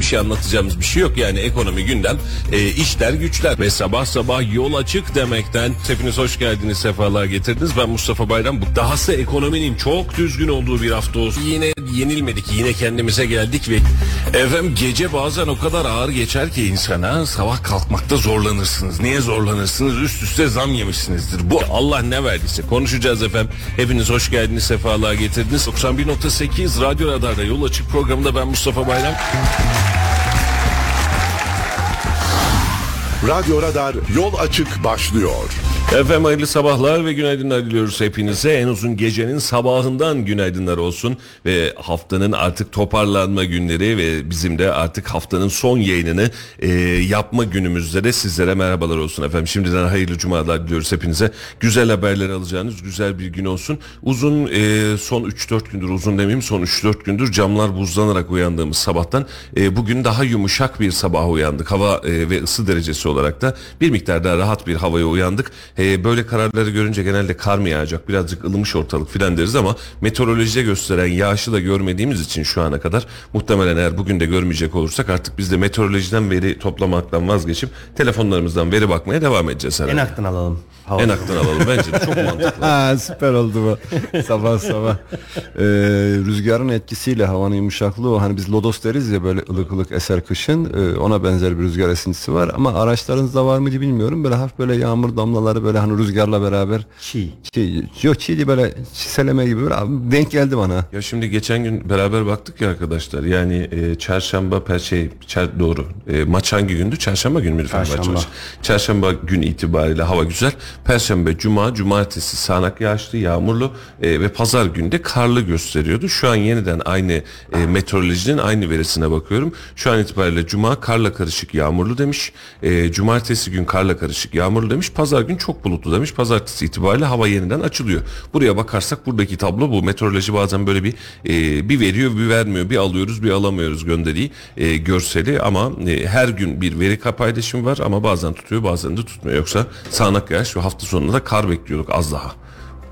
bir şey anlatacağımız bir şey yok. Yani ekonomi gündem, e, işler güçler ve sabah sabah yol açık demekten hepiniz hoş geldiniz, sefalar getirdiniz. Ben Mustafa Bayram. Bu dahası ekonominin çok düzgün olduğu bir hafta olsun. Yine yenilmedik, yine kendimize geldik ve efendim gece bazen o kadar ağır geçer ki insana sabah kalkmakta zorlanırsınız. Niye zorlanırsınız? Üst üste zam yemişsinizdir. Bu Allah ne verdiyse konuşacağız efendim. Hepiniz hoş geldiniz, sefalar getirdiniz. 91.8 Radyo Radar'da yol açık programında ben Mustafa Bayram. Radyo Radar yol açık başlıyor. Efendim hayırlı sabahlar ve günaydınlar diliyoruz hepinize. En uzun gecenin sabahından günaydınlar olsun. Ve haftanın artık toparlanma günleri ve bizim de artık haftanın son yayınını e, yapma günümüzde de sizlere merhabalar olsun efendim. Şimdiden hayırlı cumalar diliyoruz hepinize. Güzel haberler alacağınız güzel bir gün olsun. Uzun e, son 3-4 gündür uzun demeyeyim son 3-4 gündür camlar buzlanarak uyandığımız sabahtan e, bugün daha yumuşak bir sabah uyandık. Hava e, ve ısı derecesi olarak da bir miktar daha rahat bir havaya uyandık. E, böyle kararları görünce genelde kar mı yağacak birazcık ılımış ortalık filan deriz ama meteorolojide gösteren yağışı da görmediğimiz için şu ana kadar muhtemelen eğer bugün de görmeyecek olursak artık biz de meteorolojiden veri toplamaktan vazgeçip telefonlarımızdan veri bakmaya devam edeceğiz herhalde. En aktan alalım. Hava. En aktan alalım bence de çok mantıklı. Ha, süper oldu bu. sabah sabah. Ee, rüzgarın etkisiyle havanın yumuşaklığı o hani biz lodos deriz ya böyle ılık ılık eser kışın Ee, ona benzer bir rüzgar esintisi var ama araçlarınızda var mıydı bilmiyorum böyle hafif böyle yağmur damlaları böyle hani rüzgarla beraber Çiğ. şey, yok çiğ değil böyle çiseleme gibi böyle denk geldi bana. Ya şimdi geçen gün beraber baktık ya arkadaşlar. Yani e, çarşamba per şey çar, doğru. E, maç hangi gündü? Çarşamba günü efendim Çarşamba. maç? Çarşamba gün itibariyle hava güzel. Perşembe, cuma, cumartesi sağanak yağışlı, yağmurlu e, ve pazar günde karlı gösteriyordu. Şu an yeniden aynı e, meteorolojinin aynı verisine bakıyorum. Şu an itibariyle cuma karla karışık yağmurlu demiş. E, cumartesi gün karla karışık yağmurlu demiş. Pazar gün çok bulutlu demiş. Pazartesi itibariyle hava yeniden açılıyor. Buraya bakarsak buradaki tablo bu. Meteoroloji bazen böyle bir e, bir veriyor bir vermiyor. Bir alıyoruz bir alamıyoruz gönderiği e, görseli ama e, her gün bir veri paylaşımı var ama bazen tutuyor bazen de tutmuyor. Yoksa sağanak yağış ve hafta sonunda da kar bekliyorduk az daha.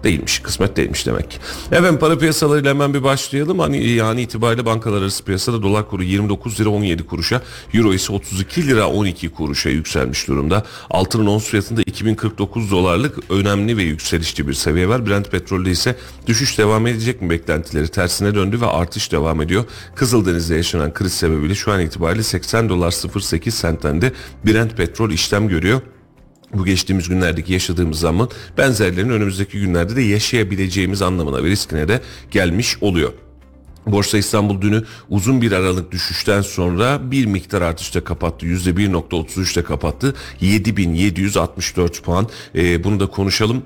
Değilmiş, kısmet değilmiş demek. Evet para piyasalarıyla hemen bir başlayalım. Hani yani itibariyle bankalar arası piyasada dolar kuru 29 lira 17 kuruşa, euro ise 32 lira 12 kuruşa yükselmiş durumda. Altının ons fiyatında 2049 dolarlık önemli ve yükselişli bir seviye var. Brent petrolde ise düşüş devam edecek mi beklentileri tersine döndü ve artış devam ediyor. Kızıldeniz'de yaşanan kriz sebebiyle şu an itibariyle 80 dolar 08 sentten de Brent petrol işlem görüyor bu geçtiğimiz günlerdeki yaşadığımız zaman benzerlerinin önümüzdeki günlerde de yaşayabileceğimiz anlamına ve riskine de gelmiş oluyor. Borsa İstanbul dünü uzun bir aralık düşüşten sonra bir miktar artışta kapattı. %1.33'te kapattı. 7764 puan. Ee, bunu da konuşalım.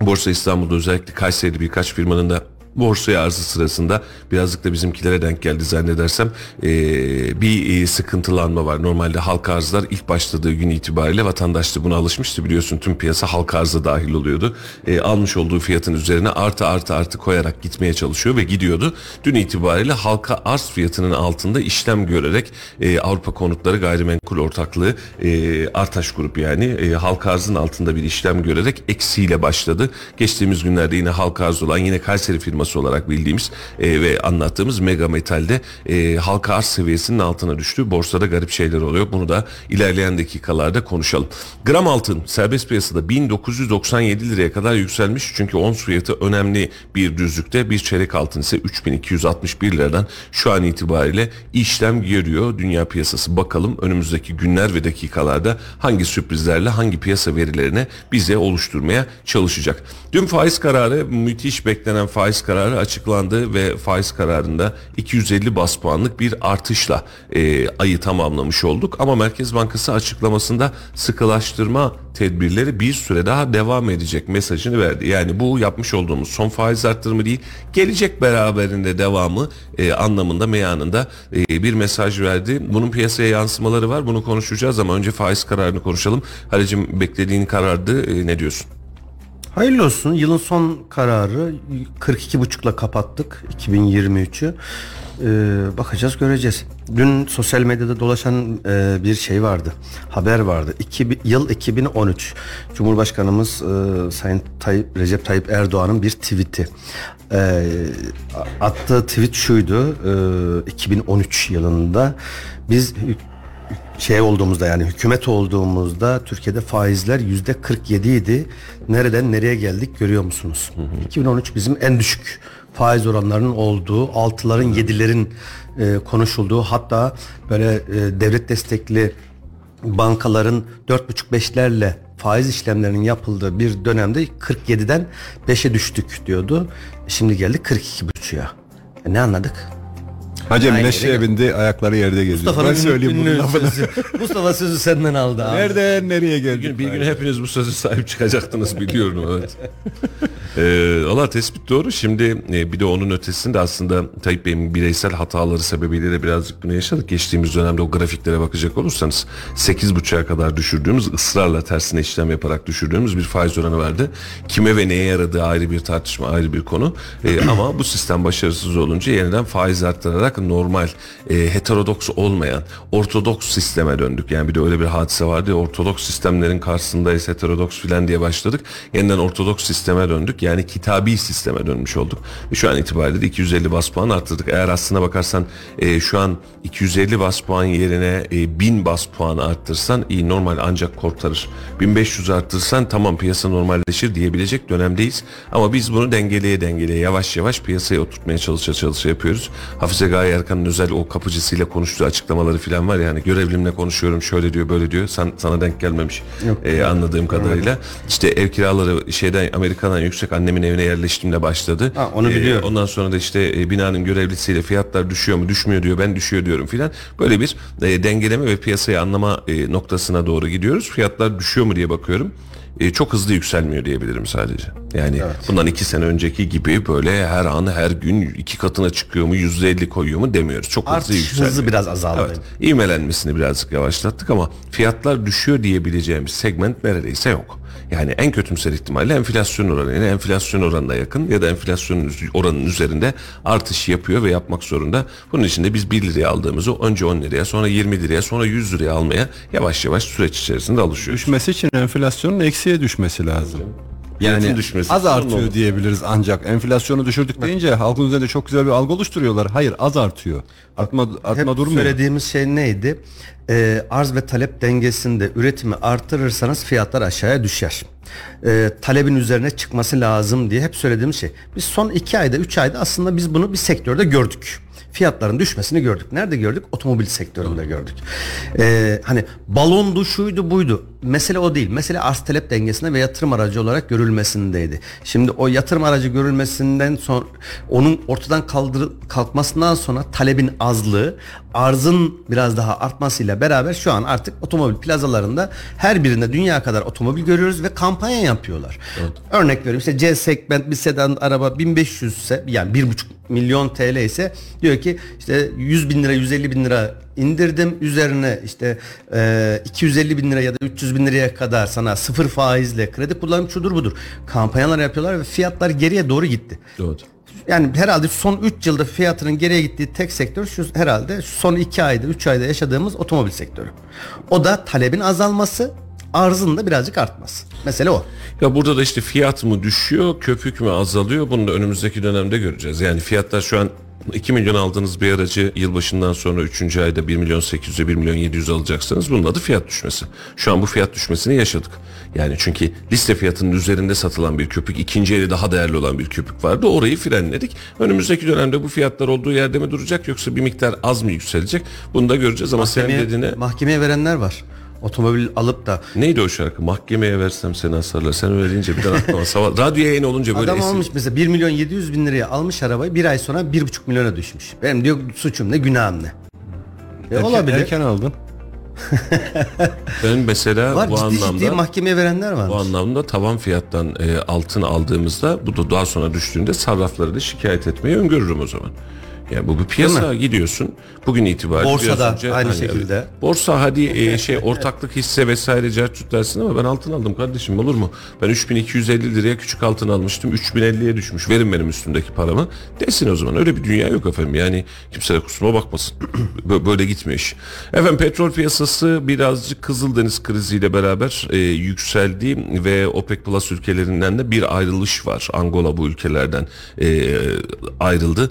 Borsa İstanbul'da özellikle Kayseri'de birkaç firmanın da borsaya arzı sırasında birazcık da bizimkilere denk geldi zannedersem ee, bir e, sıkıntılanma var. Normalde halka arzlar ilk başladığı gün itibariyle vatandaş da buna alışmıştı biliyorsun tüm piyasa halka arza dahil oluyordu. Ee, almış olduğu fiyatın üzerine artı artı artı koyarak gitmeye çalışıyor ve gidiyordu. Dün itibariyle halka arz fiyatının altında işlem görerek e, Avrupa Konutları Gayrimenkul Ortaklığı e, Artaş Grup yani e, halka arzın altında bir işlem görerek eksiyle başladı. Geçtiğimiz günlerde yine halka arz olan yine Kayseri firması olarak bildiğimiz e, ve anlattığımız Mega Metal'de e, halka arz seviyesinin altına düştü. Borsada garip şeyler oluyor. Bunu da ilerleyen dakikalarda konuşalım. Gram altın serbest piyasada 1997 liraya kadar yükselmiş. Çünkü ons fiyatı önemli bir düzlükte. Bir çeyrek altın ise 3261 liradan şu an itibariyle işlem görüyor dünya piyasası. Bakalım önümüzdeki günler ve dakikalarda hangi sürprizlerle hangi piyasa verilerine bize oluşturmaya çalışacak. Dün faiz kararı müthiş beklenen faiz kararı açıklandı ve faiz kararında 250 bas puanlık bir artışla e, ayı tamamlamış olduk. Ama Merkez Bankası açıklamasında sıkılaştırma tedbirleri bir süre daha devam edecek mesajını verdi. Yani bu yapmış olduğumuz son faiz arttırımı değil, gelecek beraberinde devamı e, anlamında meyanında e, bir mesaj verdi. Bunun piyasaya yansımaları var. Bunu konuşacağız ama önce faiz kararını konuşalım. Halicim beklediğin karardı. E, ne diyorsun? Hayırlı olsun. Yılın son kararı 42,5'la kapattık 2023'ü. Ee, bakacağız göreceğiz. Dün sosyal medyada dolaşan e, bir şey vardı. Haber vardı. İki, yıl 2013. Cumhurbaşkanımız e, Sayın Tayyip, Recep Tayyip Erdoğan'ın bir tweet'i. E, attığı tweet şuydu. E, 2013 yılında biz şey olduğumuzda yani hükümet olduğumuzda Türkiye'de faizler yüzde 47 idi. Nereden nereye geldik görüyor musunuz? 2013 bizim en düşük faiz oranlarının olduğu, altıların yedilerin e, konuşulduğu hatta böyle e, devlet destekli bankaların 4,5-5'lerle faiz işlemlerinin yapıldığı bir dönemde 47'den 5'e düştük diyordu. Şimdi geldik 42,5'ya. E ne anladık? Hacem Aynen, neşeye öyle. bindi ayakları yerde geziyor. Mustafa'nın Ben söyleyeyim bunun lafını. sözü. Mustafa sözü senden aldı abi. Nereden nereye Bir geldik? gün, bir gün hepiniz bu sözü sahip çıkacaktınız biliyorum evet. ee, Valla tespit doğru. Şimdi e, bir de onun ötesinde aslında Tayyip Bey'in bireysel hataları sebebiyle de birazcık bunu yaşadık. Geçtiğimiz dönemde o grafiklere bakacak olursanız 8.5'a kadar düşürdüğümüz ısrarla tersine işlem yaparak düşürdüğümüz bir faiz oranı vardı. Kime ve neye yaradığı ayrı bir tartışma ayrı bir konu. Ee, ama bu sistem başarısız olunca yeniden faiz arttırarak normal e, heterodoks olmayan ortodoks sisteme döndük. Yani bir de öyle bir hadise vardı ya ortodoks sistemlerin karşısındayız heterodoks filan diye başladık. Yeniden ortodoks sisteme döndük. Yani kitabi sisteme dönmüş olduk. Ve şu an itibariyle de 250 bas puan arttırdık. Eğer aslına bakarsan e, şu an 250 bas puan yerine e, 1000 bas puan arttırsan iyi normal ancak kurtarır. 1500 arttırsan tamam piyasa normalleşir diyebilecek dönemdeyiz. Ama biz bunu dengeleye dengeleye yavaş yavaş piyasaya oturtmaya çalışa çalışa yapıyoruz. Hafize Gaye Erkan'ın özel o kapıcısıyla konuştuğu açıklamaları falan var yani görevlimle konuşuyorum şöyle diyor böyle diyor. Sen, sana denk gelmemiş e, anladığım kadarıyla. İşte ev kiraları şeyden Amerika'dan yüksek annemin evine yerleştiğimde başladı. Ha, onu E, biliyorum. ondan sonra da işte e, binanın görevlisiyle fiyatlar düşüyor mu düşmüyor diyor ben düşüyor diyorum filan. Böyle bir e, dengeleme ve piyasayı anlama e, noktasına doğru gidiyoruz. Fiyatlar düşüyor mu diye bakıyorum. E, çok hızlı yükselmiyor diyebilirim sadece. Yani bundan iki sene önceki gibi böyle her an her gün iki katına çıkıyor mu yüzde elli koyuyor mu demiyoruz. Çok hızlı Artış yükselmiyor. hızı biraz azaldı. Evet. İvmelenmesini birazcık yavaşlattık ama fiyatlar düşüyor diyebileceğimiz segment neredeyse yok. Yani en kötümser ihtimalle enflasyon oranıyla enflasyon oranına yakın ya da enflasyon oranının üzerinde artış yapıyor ve yapmak zorunda. Bunun için de biz 1 liraya aldığımızı önce 10 liraya sonra 20 liraya sonra 100 liraya almaya yavaş yavaş süreç içerisinde alışıyoruz. Düşmesi için enflasyonun eksiye düşmesi lazım. Yani düşmesi az artıyor olur. diyebiliriz ancak enflasyonu düşürdük deyince halkın üzerinde çok güzel bir algı oluşturuyorlar. Hayır az artıyor. Artma, artma Hep durmuyor. söylediğimiz şey neydi? Ee, arz ve talep dengesinde üretimi artırırsanız fiyatlar aşağıya düşer. Ee, talebin üzerine çıkması lazım diye hep söylediğimiz şey. Biz son iki ayda, üç ayda aslında biz bunu bir sektörde gördük. Fiyatların düşmesini gördük. Nerede gördük? Otomobil sektöründe gördük. Ee, hani balondu, şuydu, buydu. Mesele o değil. Mesele arz talep dengesinde ve yatırım aracı olarak görülmesindeydi. Şimdi o yatırım aracı görülmesinden sonra onun ortadan kaldır, kalkmasından sonra talebin azlığı, arzın biraz daha artmasıyla beraber şu an artık otomobil plazalarında her birinde dünya kadar otomobil görüyoruz ve kampanya yapıyorlar. Örnek veriyorum işte C segment bir sedan araba 1500 ise yani 1,5 milyon TL ise diyor ki işte 100 bin lira 150 bin lira indirdim üzerine işte e, 250 bin lira ya da 300 bin liraya kadar sana sıfır faizle kredi kullanım şudur budur kampanyalar yapıyorlar ve fiyatlar geriye doğru gitti. Doğru. Yani herhalde son 3 yılda fiyatının geriye gittiği tek sektör şu herhalde son 2 ayda 3 ayda yaşadığımız otomobil sektörü. O da talebin azalması arzın da birazcık artması. Mesele o. Ya burada da işte fiyat mı düşüyor, köpük mü azalıyor? Bunu da önümüzdeki dönemde göreceğiz. Yani fiyatlar şu an 2 milyon aldığınız bir aracı yılbaşından sonra 3. ayda 1 milyon 800'e 1 milyon 700 alacaksınız. Bunun adı fiyat düşmesi. Şu an bu fiyat düşmesini yaşadık. Yani çünkü liste fiyatının üzerinde satılan bir köpük, ikinci eli daha değerli olan bir köpük vardı. Orayı frenledik. Önümüzdeki dönemde bu fiyatlar olduğu yerde mi duracak yoksa bir miktar az mı yükselecek? Bunu da göreceğiz ama senin Mahkemeye, dediğine mahkemeye verenler var. Otomobil alıp da Neydi o şarkı? Mahkemeye versem seni asarlar. Sen öyle deyince bir aklıma sabah. Radyo yayın olunca böyle adam esin- almış mesela 1 milyon 700 bin liraya almış arabayı bir ay sonra 1,5 milyona düşmüş. Benim diyor suçum ne günahım ne. E, Erken- olabilir. Erken aldın. Ben mesela var bu ciddi ciddi anlamda mahkemeye verenler var. bu anlamda tavan fiyattan e, altın aldığımızda bu da daha sonra düştüğünde sarrafları da şikayet etmeyi öngörürüm o zaman. Yani bu bir piyasa gidiyorsun. Bugün itibariyle Borsada önce- aynı hani şekilde. evet. Borsa hadi e, şey ortaklık hisse vesaire cartçut dersin ama ben altın aldım kardeşim olur mu? Ben 3250 liraya küçük altın almıştım. 3050'ye düşmüş. Verin benim üstümdeki paramı. Desin o zaman. Öyle bir dünya yok efendim. Yani kimse de kusuruma bakmasın. Bö- Böyle gitmiyor iş. Efendim petrol piyasası birazcık Kızıldeniz kriziyle beraber e, yükseldi ve OPEC Plus ülkelerinden de bir ayrılış var. Angola bu ülkelerden e, ayrıldı.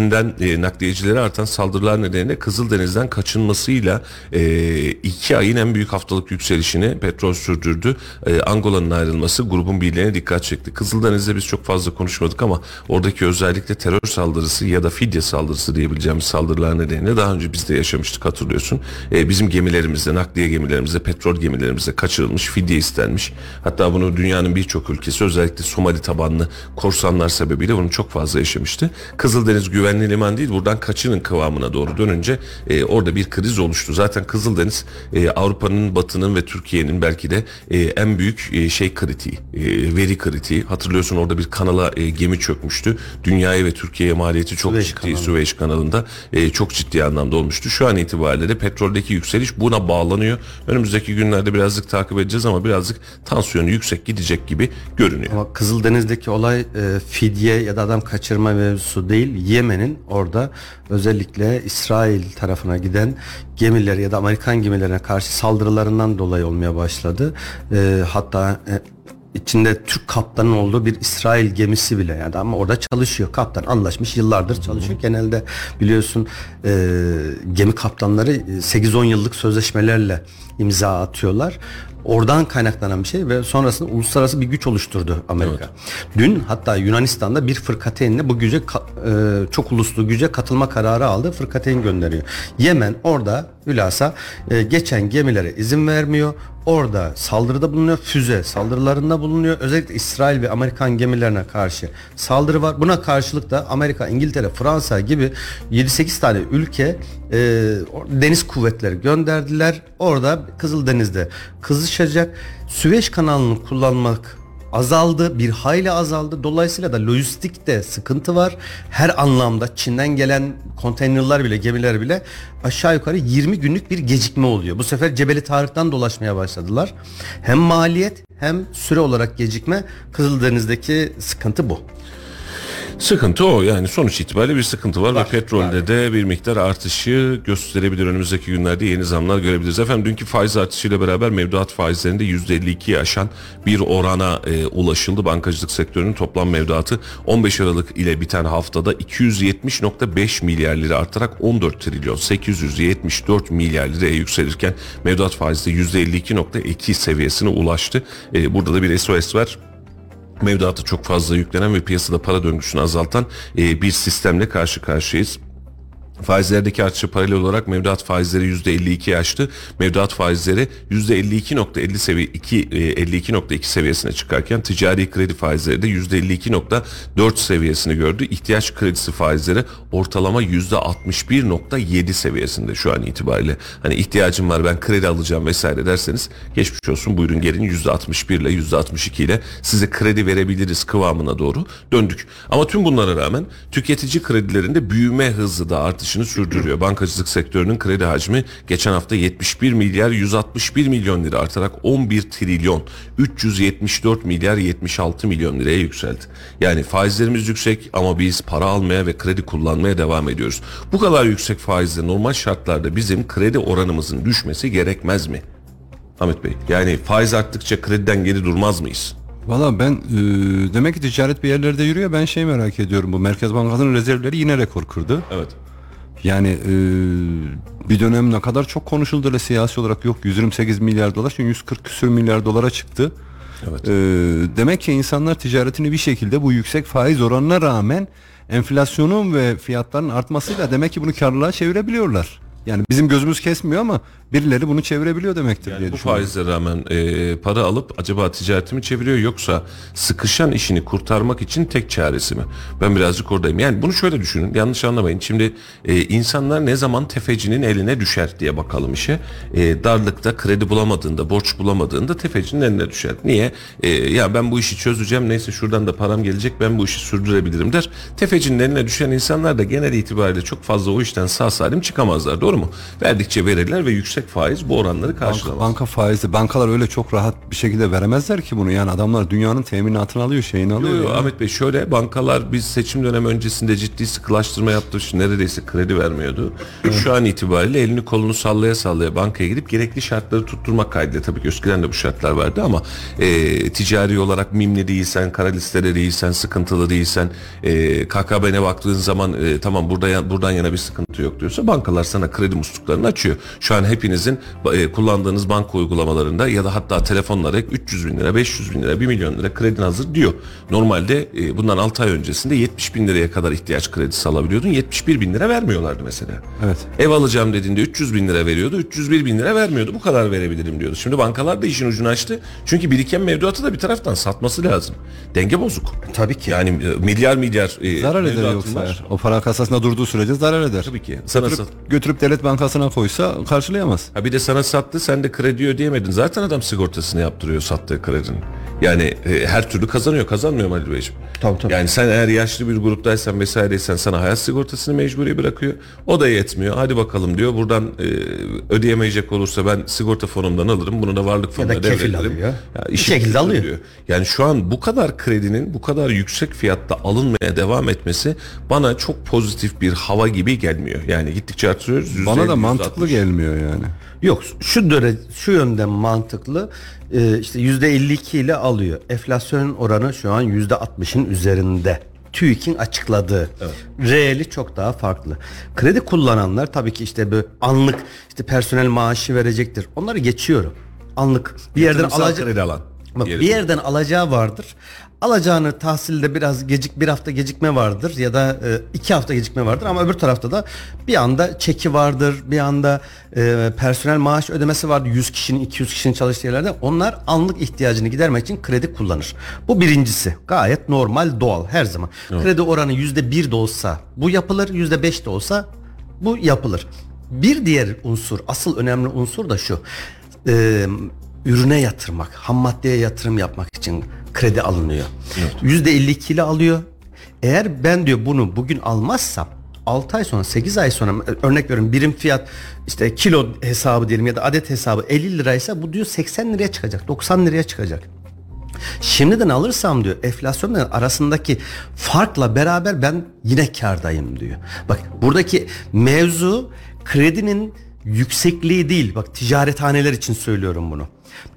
Kızıldeniz'inden e, nakliyecilere artan saldırılar nedeniyle Kızıldeniz'den kaçınmasıyla e, iki ayın en büyük haftalık yükselişini petrol sürdürdü. E, Angola'nın ayrılması grubun birliğine dikkat çekti. Kızıldeniz'de biz çok fazla konuşmadık ama oradaki özellikle terör saldırısı ya da fidye saldırısı diyebileceğimiz saldırılar nedeniyle daha önce biz de yaşamıştık hatırlıyorsun. E, bizim gemilerimizde, nakliye gemilerimizde, petrol gemilerimizde kaçırılmış, fidye istenmiş. Hatta bunu dünyanın birçok ülkesi özellikle Somali tabanlı korsanlar sebebiyle bunu çok fazla yaşamıştı. Kızıldeniz güvenli liman değil buradan kaçının kıvamına doğru dönünce e, orada bir kriz oluştu. Zaten Kızıldeniz e, Avrupa'nın, Batı'nın ve Türkiye'nin belki de e, en büyük e, şey kritiği, e, veri kritiği. Hatırlıyorsun orada bir kanala e, gemi çökmüştü. Dünyaya ve Türkiye'ye maliyeti çok Süveyş ciddi. kanalı. Süveyş kanalında e, çok ciddi anlamda olmuştu. Şu an itibariyle de petroldeki yükseliş buna bağlanıyor. Önümüzdeki günlerde birazcık takip edeceğiz ama birazcık tansiyonu yüksek gidecek gibi görünüyor. Ama Kızıldeniz'deki olay e, fidye ya da adam kaçırma mevzusu değil. Yemen'in orada özellikle İsrail tarafına giden gemiler ya da Amerikan gemilerine karşı saldırılarından dolayı olmaya başladı. E, hatta e, içinde Türk kaptanın olduğu bir İsrail gemisi bile yani. Ama orada çalışıyor. Kaptan anlaşmış yıllardır çalışıyor. Genelde biliyorsun e, gemi kaptanları e, 8-10 yıllık sözleşmelerle imza atıyorlar oradan kaynaklanan bir şey ve sonrasında uluslararası bir güç oluşturdu Amerika. Dün hatta Yunanistan'da bir fırkateynle bu güce e, çok uluslu güce katılma kararı aldı. Fırkateyn gönderiyor. Yemen orada hülasa e, geçen gemilere izin vermiyor. Orada saldırıda bulunuyor. Füze saldırılarında bulunuyor. Özellikle İsrail ve Amerikan gemilerine karşı saldırı var. Buna karşılık da Amerika, İngiltere, Fransa gibi 7-8 tane ülke e, deniz kuvvetleri gönderdiler. Orada Kızıldeniz'de kızışacak. Süveyş kanalını kullanmak azaldı, bir hayli azaldı. Dolayısıyla da lojistikte sıkıntı var. Her anlamda Çin'den gelen konteynerler bile, gemiler bile aşağı yukarı 20 günlük bir gecikme oluyor. Bu sefer Cebeli Tarık'tan dolaşmaya başladılar. Hem maliyet hem süre olarak gecikme Kızıldeniz'deki sıkıntı bu. Sıkıntı o yani sonuç itibariyle bir sıkıntı var, Var, ve petrolde var. de bir miktar artışı gösterebilir önümüzdeki günlerde yeni zamlar görebiliriz. Efendim dünkü faiz artışıyla beraber mevduat faizlerinde %52'yi aşan bir orana e, ulaşıldı. Bankacılık sektörünün toplam mevduatı 15 Aralık ile biten haftada 270.5 milyar lira artarak 14 trilyon 874 milyar liraya yükselirken mevduat faizi de %52.2 seviyesine ulaştı. E, burada da bir SOS var mevduatı çok fazla yüklenen ve piyasada para döngüsünü azaltan e, bir sistemle karşı karşıyayız. Faizlerdeki artışı paralel olarak mevduat faizleri %52'ye aştı. Mevduat faizleri %52.50 seviye 2 e, 52.2 seviyesine çıkarken ticari kredi faizleri de %52.4 seviyesini gördü. İhtiyaç kredisi faizleri ortalama %61.7 seviyesinde şu an itibariyle. Hani ihtiyacım var ben kredi alacağım vesaire derseniz geçmiş olsun buyurun gelin %61 ile %62 ile size kredi verebiliriz kıvamına doğru döndük. Ama tüm bunlara rağmen tüketici kredilerinde büyüme hızı da artışını sürdürüyor. Bankacılık sektörünün kredi hacmi geçen hafta 71 milyar 161 milyon lira artarak 11 trilyon 374 milyar 76 milyon liraya yükseldi. Yani faizlerimiz yüksek ama biz para almaya ve kredi kullanmaya devam ediyoruz. Bu kadar yüksek faizle normal şartlarda bizim kredi oranımızın düşmesi gerekmez mi? Ahmet Bey yani faiz arttıkça krediden geri durmaz mıyız? Valla ben e, demek ki ticaret bir yerlerde yürüyor. Ben şey merak ediyorum. Bu Merkez Bankası'nın rezervleri yine rekor kırdı. Evet. Yani e, bir dönem ne kadar çok konuşuldu öyle siyasi olarak yok 128 milyar dolar şimdi 140 küsür milyar dolara çıktı. Evet. E, demek ki insanlar ticaretini bir şekilde bu yüksek faiz oranına rağmen enflasyonun ve fiyatların artmasıyla demek ki bunu karlılığa çevirebiliyorlar. Yani bizim gözümüz kesmiyor ama birileri bunu çevirebiliyor demektir diye bu düşünüyorum. faizle rağmen e, para alıp acaba ticaretimi çeviriyor yoksa sıkışan işini kurtarmak için tek çaresi mi? Ben birazcık oradayım. Yani bunu şöyle düşünün yanlış anlamayın. Şimdi e, insanlar ne zaman tefecinin eline düşer diye bakalım işe. E, darlıkta kredi bulamadığında borç bulamadığında tefecinin eline düşer. Niye? E, ya ben bu işi çözeceğim neyse şuradan da param gelecek ben bu işi sürdürebilirim der. Tefecinin eline düşen insanlar da genel itibariyle çok fazla o işten sağ salim çıkamazlar doğru mu? Verdikçe verirler ve yüksek faiz bu oranları karşılamaz. Banka, banka faizi bankalar öyle çok rahat bir şekilde veremezler ki bunu. Yani adamlar dünyanın teminatını alıyor, şeyini alıyor. Yo, yo, ya. Ahmet Bey şöyle bankalar biz seçim dönemi öncesinde ciddi sıkılaştırma yaptığı için neredeyse kredi vermiyordu. Şu an itibariyle elini kolunu sallaya sallaya bankaya gidip gerekli şartları tutturmak kaydıyla tabii ki eskiden de bu şartlar vardı ama e, ticari olarak mimli değilsen, kara listede değilsen, sıkıntılı değilsen, e, KKB'ne baktığın zaman e, tamam burada buradan yana bir sıkıntı yok diyorsa bankalar sana kredi musluklarını açıyor. Şu an hepinizin e, kullandığınız banka uygulamalarında ya da hatta telefonlara 300 bin lira, 500 bin lira, 1 milyon lira kredin hazır diyor. Normalde e, bundan 6 ay öncesinde 70 bin liraya kadar ihtiyaç kredisi alabiliyordun. 71 bin lira vermiyorlardı mesela. Evet. Ev alacağım dediğinde 300 bin lira veriyordu. 301 bin lira vermiyordu. Bu kadar verebilirim diyordu. Şimdi bankalar da işin ucunu açtı. Çünkü biriken mevduatı da bir taraftan satması lazım. Denge bozuk. Tabii ki. Yani e, milyar milyar e, Zarar eder yoksa var. eğer. O para kasasında durduğu sürece zarar eder. Tabii ki. Sana Götürüp, sat- götürüp devlet bankasına koysa karşılayamaz. Ha bir de sana sattı sen de kredi ödeyemedin. Zaten adam sigortasını yaptırıyor sattığı kredinin. Yani e, her türlü kazanıyor. Kazanmıyor mu Ali Beyciğim? Tabii, tabii. Yani sen eğer yaşlı bir gruptaysan vesaireysen sana hayat sigortasını mecburi bırakıyor. O da yetmiyor. Hadi bakalım diyor. Buradan e, ödeyemeyecek olursa ben sigorta fonumdan alırım. Bunu da varlık fonuna kefil devrederim. alıyor. Ya Bir şekilde alıyor. diyor. Yani şu an bu kadar kredinin bu kadar yüksek fiyatta alınmaya devam etmesi bana çok pozitif bir hava gibi gelmiyor. Yani gittikçe artırıyoruz. Bana da %50, mantıklı %60. gelmiyor yani. Yok şu döne şu yönden mantıklı Ee, işte yüzde 52 ile alıyor. Enflasyon oranı şu an yüzde 60'ın üzerinde. TÜİK'in açıkladığı. Reeli çok daha farklı. Kredi kullananlar tabii ki işte böyle anlık işte personel maaşı verecektir. Onları geçiyorum. Anlık bir yerden alacak kredi alan. Bak, bir yerden alacağı vardır. Alacağını tahsilde biraz gecik bir hafta gecikme vardır ya da e, iki hafta gecikme vardır ama öbür tarafta da bir anda çeki vardır bir anda e, personel maaş ödemesi vardır 100 kişinin 200 kişinin çalıştığı yerlerde onlar anlık ihtiyacını gidermek için kredi kullanır. Bu birincisi gayet normal doğal her zaman. Kredi oranı yüzde bir de olsa bu yapılır yüzde beş de olsa bu yapılır. Bir diğer unsur asıl önemli unsur da şu e, ürüne yatırmak, ham maddeye yatırım yapmak için kredi alınıyor. Yüzde 52 ile alıyor. Eğer ben diyor bunu bugün almazsam 6 ay sonra 8 ay sonra örnek veriyorum birim fiyat işte kilo hesabı diyelim ya da adet hesabı 50 liraysa bu diyor 80 liraya çıkacak 90 liraya çıkacak. Şimdiden alırsam diyor enflasyonla arasındaki farkla beraber ben yine kardayım diyor. Bak buradaki mevzu kredinin yüksekliği değil. Bak ticarethaneler için söylüyorum bunu.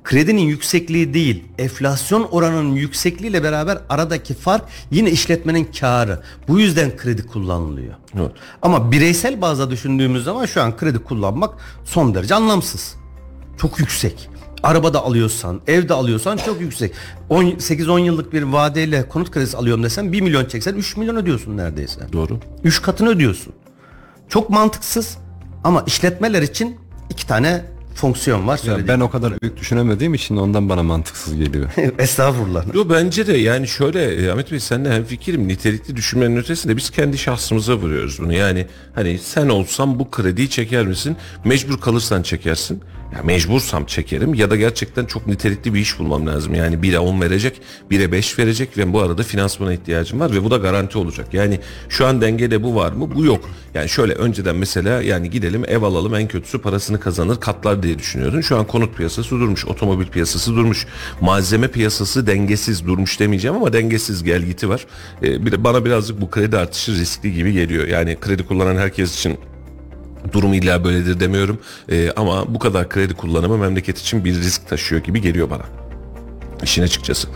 Kredinin yüksekliği değil, enflasyon oranının yüksekliğiyle beraber aradaki fark yine işletmenin karı. Bu yüzden kredi kullanılıyor. Evet. Ama bireysel bazda düşündüğümüz zaman şu an kredi kullanmak son derece anlamsız. Çok yüksek. Araba da alıyorsan, ev de alıyorsan çok yüksek. 8-10 yıllık bir vadeyle konut kredisi alıyorum desen 1 milyon çeksen 3 milyon ödüyorsun neredeyse. Doğru. 3 katını ödüyorsun. Çok mantıksız ama işletmeler için iki tane fonksiyon var. Ya ben o kadar büyük düşünemediğim için ondan bana mantıksız geliyor. Estağfurullah. Yo bence de yani şöyle e, Ahmet Bey senle hem fikrim nitelikli düşünmenin ötesinde biz kendi şahsımıza vuruyoruz bunu. Yani hani sen olsam bu krediyi çeker misin? Mecbur kalırsan çekersin. Ya mecbursam çekerim ya da gerçekten çok nitelikli bir iş bulmam lazım. Yani 1'e 10 verecek, 1'e 5 verecek ve bu arada finansmana ihtiyacım var ve bu da garanti olacak. Yani şu an dengede bu var mı? Bu yok. Yani şöyle önceden mesela yani gidelim ev alalım en kötüsü parasını kazanır katlar diye düşünüyordun. Şu an konut piyasası durmuş, otomobil piyasası durmuş, malzeme piyasası dengesiz durmuş demeyeceğim ama dengesiz gel giti var. Ee, bana birazcık bu kredi artışı riskli gibi geliyor. Yani kredi kullanan herkes için durum illa böyledir demiyorum. Ee, ama bu kadar kredi kullanımı memleket için bir risk taşıyor gibi geliyor bana. İşin açıkçası.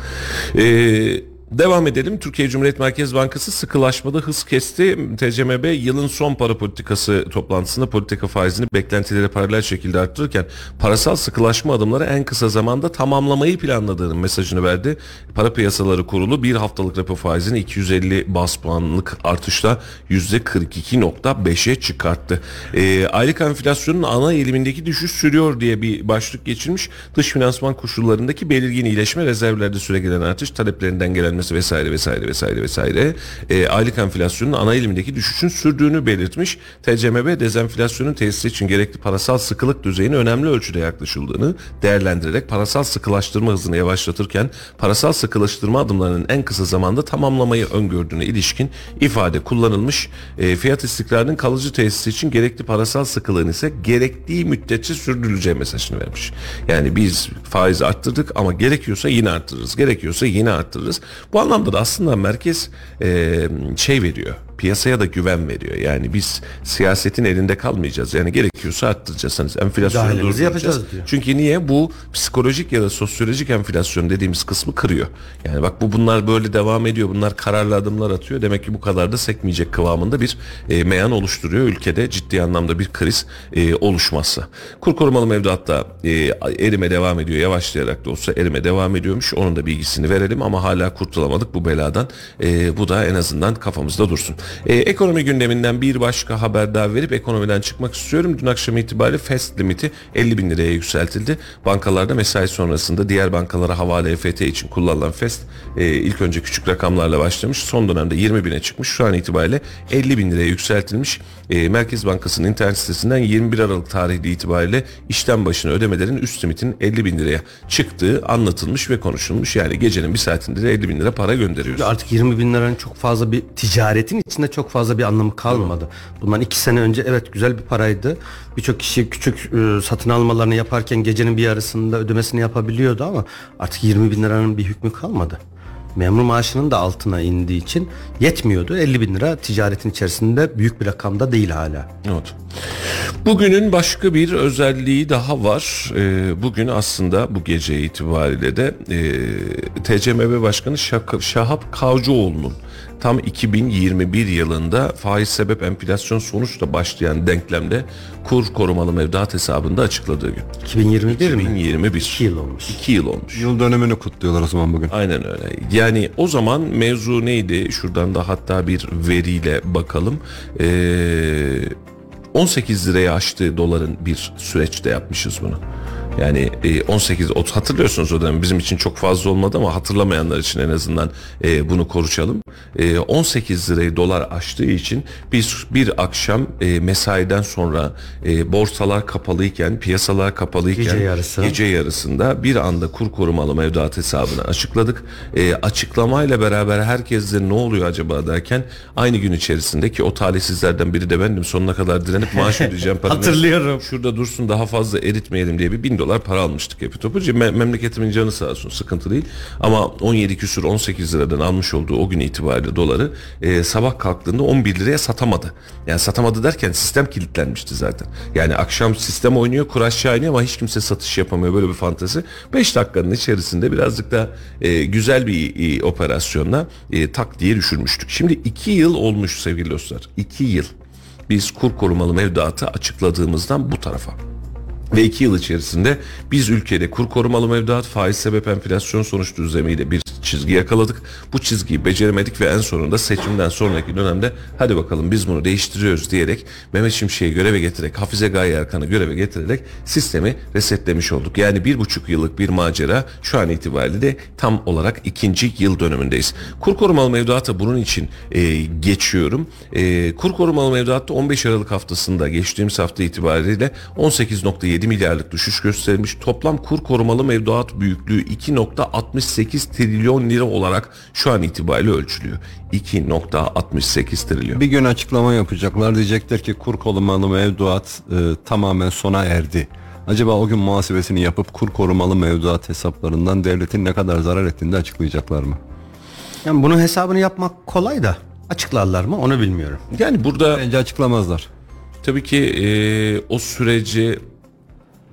Ee, Devam edelim. Türkiye Cumhuriyet Merkez Bankası sıkılaşmada hız kesti. TCMB yılın son para politikası toplantısında politika faizini beklentilere paralel şekilde arttırırken parasal sıkılaşma adımları en kısa zamanda tamamlamayı planladığının mesajını verdi. Para Piyasaları Kurulu bir haftalık repo faizini 250 bas puanlık artışla %42.5'e çıkarttı. Ee, aylık enflasyonun ana eğilimindeki düşüş sürüyor diye bir başlık geçirmiş. Dış finansman koşullarındaki belirgin iyileşme, rezervlerde süregelen artış, taleplerinden gelenmesi vesaire vesaire vesaire vesaire e, aylık enflasyonun ana eğilimindeki düşüşün sürdüğünü belirtmiş. TCMB dezenflasyonun tesisi için gerekli parasal sıkılık düzeyine önemli ölçüde yaklaşıldığını değerlendirerek parasal sıkılaştırma hızını yavaşlatırken parasal sıkılaştırma adımlarının en kısa zamanda tamamlamayı öngördüğüne ilişkin ifade kullanılmış. E, fiyat istikrarının kalıcı tesisi için gerekli parasal sıkılığın ise gerektiği müddetçe sürdürüleceği mesajını vermiş. Yani biz faizi arttırdık ama gerekiyorsa yine arttırırız. Gerekiyorsa yine arttırırız. Bu anlamda da aslında merkez e, şey veriyor piyasaya da güven veriyor. Yani biz siyasetin elinde kalmayacağız. Yani gerekiyorsa arttıracağız. Hani enflasyonu Müdahalemizi durduracağız. yapacağız diyor. Çünkü niye? Bu psikolojik ya da sosyolojik enflasyon dediğimiz kısmı kırıyor. Yani bak bu bunlar böyle devam ediyor. Bunlar kararlı adımlar atıyor. Demek ki bu kadar da sekmeyecek kıvamında bir e, meyan oluşturuyor. Ülkede ciddi anlamda bir kriz e, oluşmazsa. Kur korumalı mevduatta e, erime devam ediyor. Yavaşlayarak da olsa erime devam ediyormuş. Onun da bilgisini verelim ama hala kurtulamadık bu beladan. E, bu da en azından kafamızda dursun. E, ekonomi gündeminden bir başka haber daha verip ekonomiden çıkmak istiyorum. Dün akşam itibariyle FEST limiti 50 bin liraya yükseltildi. Bankalarda mesai sonrasında diğer bankalara havale EFT için kullanılan FEST e, ilk önce küçük rakamlarla başlamış. Son dönemde 20 bine çıkmış. Şu an itibariyle 50 bin liraya yükseltilmiş. E, Merkez Bankası'nın internet sitesinden 21 Aralık tarihi itibariyle işlem başına ödemelerin üst limitin 50 bin liraya çıktığı anlatılmış ve konuşulmuş. Yani gecenin bir saatinde de 50 bin lira para gönderiyoruz. Artık 20 bin liranın çok fazla bir ticaretin içinde çok fazla bir anlamı kalmadı. Bundan iki sene önce evet güzel bir paraydı. Birçok kişi küçük e, satın almalarını yaparken gecenin bir yarısında ödemesini yapabiliyordu ama artık 20 bin liranın bir hükmü kalmadı. Memur maaşının da altına indiği için yetmiyordu. 50 bin lira ticaretin içerisinde büyük bir rakamda değil hala. Evet. Bugünün başka bir özelliği daha var. Ee, bugün aslında bu gece itibariyle de e, TCMB Başkanı Şak- Şahap Kavcıoğlu'nun tam 2021 yılında faiz sebep enflasyon sonuçla başlayan denklemde kur korumalı mevduat hesabında açıkladığı gün. 2021 mi? 2021. 2 yıl olmuş. 2 yıl olmuş. Yıl dönümünü kutluyorlar o zaman bugün. Aynen öyle. Yani o zaman mevzu neydi? Şuradan da hatta bir veriyle bakalım. Ee, 18 liraya aştığı doların bir süreçte yapmışız bunu. Yani e, 18 o- hatırlıyorsunuz o dönem bizim için çok fazla olmadı ama hatırlamayanlar için en azından e, bunu konuşalım. E, 18 lirayı dolar aştığı için biz bir akşam e, mesaiden sonra e, borsalar kapalıyken piyasalar kapalıyken Gece yarısı. gece yarısında bir anda kur korumalı mevduat hesabını açıkladık. E, açıklamayla beraber herkes de ne oluyor acaba derken aynı gün içerisinde ki o talihsizlerden biri de bendim sonuna kadar direnip maaş ödeyeceğim. Hatırlıyorum. Şurada dursun daha fazla eritmeyelim diye bir bin dolar para almıştık hepi topu. Me- memleketimin canı sağ olsun sıkıntı değil. Ama 17 küsür 18 liradan almış olduğu o gün itibariyle doları e, sabah kalktığında 11 liraya satamadı. Yani satamadı derken sistem kilitlenmişti zaten. Yani akşam sistem oynuyor kur aşağı iniyor ama hiç kimse satış yapamıyor böyle bir fantezi. 5 dakikanın içerisinde birazcık da e, güzel bir e, operasyonla e, tak diye düşürmüştük. Şimdi 2 yıl olmuş sevgili dostlar. 2 yıl biz kur korumalı mevduatı açıkladığımızdan bu tarafa. Ve iki yıl içerisinde biz ülkede kur korumalı mevduat faiz sebep enflasyon sonuç düzlemiyle bir çizgi yakaladık. Bu çizgiyi beceremedik ve en sonunda seçimden sonraki dönemde hadi bakalım biz bunu değiştiriyoruz diyerek Mehmet Şimşek'i göreve getirerek Hafize Gaye Erkan'ı göreve getirerek sistemi resetlemiş olduk. Yani bir buçuk yıllık bir macera şu an itibariyle de tam olarak ikinci yıl dönümündeyiz. Kur korumalı mevduata bunun için e, geçiyorum. E, kur korumalı mevduatta 15 Aralık haftasında geçtiğimiz hafta itibariyle 18.7 milyarlık düşüş gösterilmiş. Toplam kur korumalı mevduat büyüklüğü 2.68 trilyon lira olarak şu an itibariyle ölçülüyor. 2.68 trilyon. Bir gün açıklama yapacaklar. Diyecekler ki kur korumalı mevduat e, tamamen sona erdi. Acaba o gün muhasebesini yapıp kur korumalı mevduat hesaplarından devletin ne kadar zarar ettiğini de açıklayacaklar mı? Yani bunun hesabını yapmak kolay da açıklarlar mı onu bilmiyorum. Yani burada Bence açıklamazlar. tabii ki e, o süreci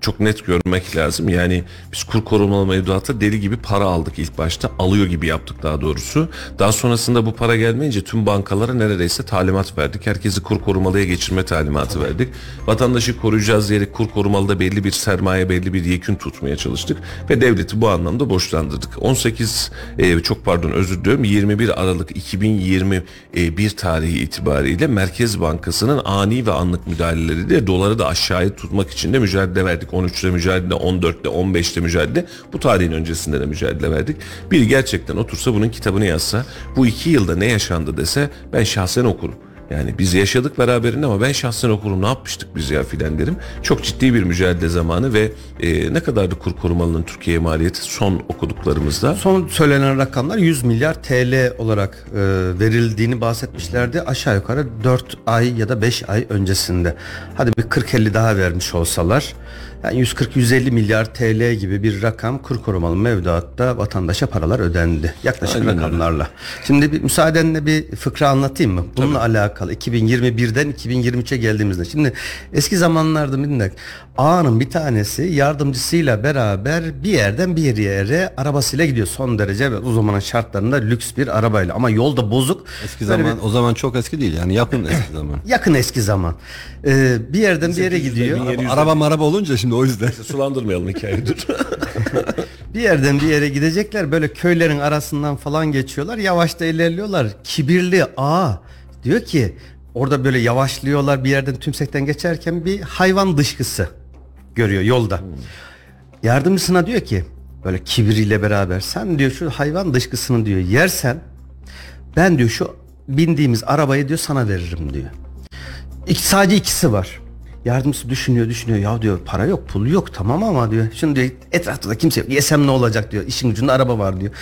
çok net görmek lazım. Yani biz kur korumalı mevduata deli gibi para aldık ilk başta. Alıyor gibi yaptık daha doğrusu. Daha sonrasında bu para gelmeyince tüm bankalara neredeyse talimat verdik. Herkesi kur korumalıya geçirme talimatı verdik. Vatandaşı koruyacağız diyerek kur korumalıda belli bir sermaye, belli bir yekün tutmaya çalıştık. Ve devleti bu anlamda borçlandırdık. 18, e, çok pardon özür diliyorum, 21 Aralık 2021 tarihi itibariyle Merkez Bankası'nın ani ve anlık müdahaleleriyle doları da aşağıya tutmak için de mücadele verdik. 13'te mücadele, 14'te, 15'te mücadele. Bu tarihin öncesinde de mücadele verdik. Biri gerçekten otursa bunun kitabını yazsa, bu iki yılda ne yaşandı dese ben şahsen okurum. Yani biz yaşadık beraberinde ama ben şahsen okurum ne yapmıştık biz ya filan derim. Çok ciddi bir mücadele zamanı ve e, ne kadardı kur korumalının Türkiye'ye maliyeti son okuduklarımızda? Son söylenen rakamlar 100 milyar TL olarak e, verildiğini bahsetmişlerdi. Aşağı yukarı 4 ay ya da 5 ay öncesinde. Hadi bir 40-50 daha vermiş olsalar. Yani 140-150 milyar TL gibi bir rakam kur korumalı mevduatta vatandaşa paralar ödendi. Yaklaşık Aynen öyle. rakamlarla. Şimdi bir müsaadenle bir fıkra anlatayım mı? Bununla alakalı 2021'den 2023'e geldiğimizde. Şimdi eski zamanlarda minnak ağanın bir tanesi yardımcısıyla beraber bir yerden bir yere arabasıyla gidiyor. Son derece ve o zamanın şartlarında lüks bir arabayla ama yolda bozuk. Eski Böyle zaman bir- o zaman çok eski değil yani yakın eski zaman. yakın eski zaman. Ee, bir yerden bir yere 1800'de, gidiyor. 1700'de. Araba maraba olunca şimdi o yüzden. Sulandırmayalım hikayeyi dur. Bir yerden bir yere gidecekler böyle köylerin arasından falan geçiyorlar yavaşta ilerliyorlar kibirli aa diyor ki orada böyle yavaşlıyorlar bir yerden tümsekten geçerken bir hayvan dışkısı görüyor yolda. Yardımcısına diyor ki böyle kibiriyle beraber sen diyor şu hayvan dışkısını diyor yersen ben diyor şu bindiğimiz arabayı diyor sana veririm diyor. İki, sadece ikisi var. Yardımcısı düşünüyor düşünüyor ya diyor para yok pul yok tamam ama diyor şimdi diyor etrafta da kimse yok yesem ne olacak diyor işin ucunda araba var diyor.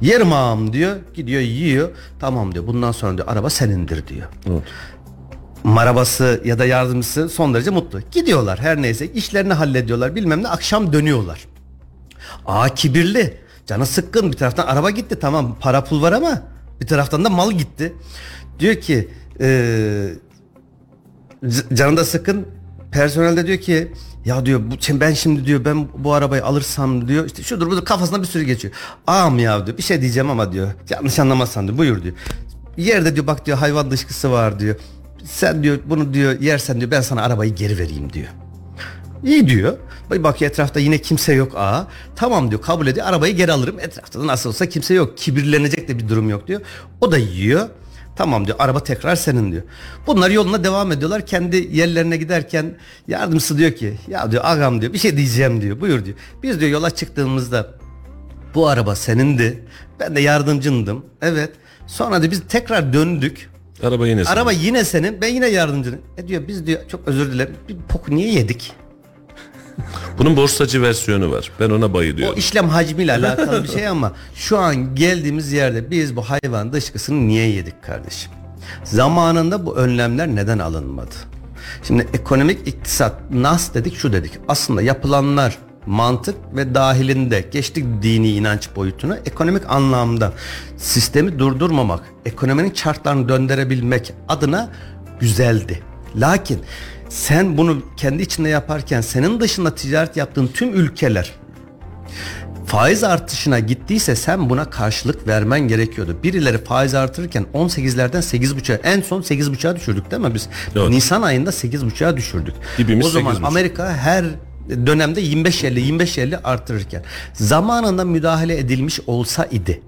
Yerim ağam diyor gidiyor yiyor tamam diyor bundan sonra diyor araba senindir diyor. Marabası ya da yardımcısı son derece mutlu. Gidiyorlar her neyse işlerini hallediyorlar bilmem ne akşam dönüyorlar. Aa kibirli. Canı sıkkın bir taraftan araba gitti tamam para pul var ama bir taraftan da mal gitti. Diyor ki eee c- canı da sıkın personel de diyor ki ya diyor bu ben şimdi diyor ben bu arabayı alırsam diyor işte şudur budur kafasına bir sürü geçiyor. Ağam ya diyor bir şey diyeceğim ama diyor yanlış anlamazsan diyor buyur diyor. Yerde diyor bak diyor hayvan dışkısı var diyor. Sen diyor bunu diyor yersen diyor ben sana arabayı geri vereyim diyor. İyi diyor. Bir bakıyor etrafta yine kimse yok aa. Tamam diyor kabul ediyor arabayı geri alırım. Etrafta da nasıl olsa kimse yok. Kibirlenecek de bir durum yok diyor. O da yiyor. Tamam diyor araba tekrar senin diyor. Bunlar yoluna devam ediyorlar. Kendi yerlerine giderken yardımcısı diyor ki ya diyor ağam diyor bir şey diyeceğim diyor. Buyur diyor. Biz diyor yola çıktığımızda bu araba senindi. Ben de yardımcındım. Evet. Sonra diyor biz tekrar döndük. Araba yine senin. Araba yine senin. Ben yine yardımcının. E diyor biz diyor çok özür dilerim. Bir pok niye yedik? Bunun borsacı versiyonu var. Ben ona O bayılıyorum. işlem hacmiyle alakalı bir şey ama şu an geldiğimiz yerde biz bu hayvan dışkısını niye yedik kardeşim? Zamanında bu önlemler neden alınmadı? Şimdi ekonomik iktisat nas dedik şu dedik. Aslında yapılanlar mantık ve dahilinde geçtik dini inanç boyutuna ekonomik anlamda sistemi durdurmamak, ekonominin çarklarını döndürebilmek adına güzeldi. Lakin sen bunu kendi içinde yaparken senin dışında ticaret yaptığın tüm ülkeler faiz artışına gittiyse sen buna karşılık vermen gerekiyordu. Birileri faiz artırırken 18'lerden 8.5'a en son 8.5'a düşürdük değil mi biz? Evet. Nisan ayında 8.5'a düşürdük. Dibimiz o zaman 8.5. Amerika her dönemde 25-50 25-50 artırırken zamanında müdahale edilmiş olsa idi.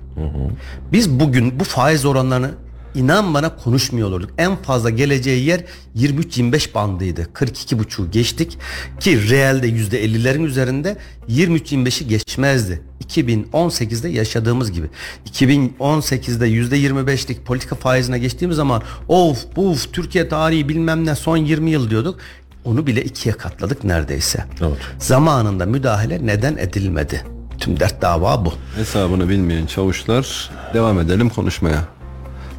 Biz bugün bu faiz oranlarını inan bana konuşmuyor olurduk. En fazla geleceği yer 23-25 bandıydı. 42,5'u geçtik ki reelde %50'lerin üzerinde 23-25'i geçmezdi. 2018'de yaşadığımız gibi. 2018'de %25'lik politika faizine geçtiğimiz zaman of buf Türkiye tarihi bilmem ne son 20 yıl diyorduk. Onu bile ikiye katladık neredeyse. Evet. Zamanında müdahale neden edilmedi? Tüm dert dava bu. Hesabını bilmeyen çavuşlar devam edelim konuşmaya.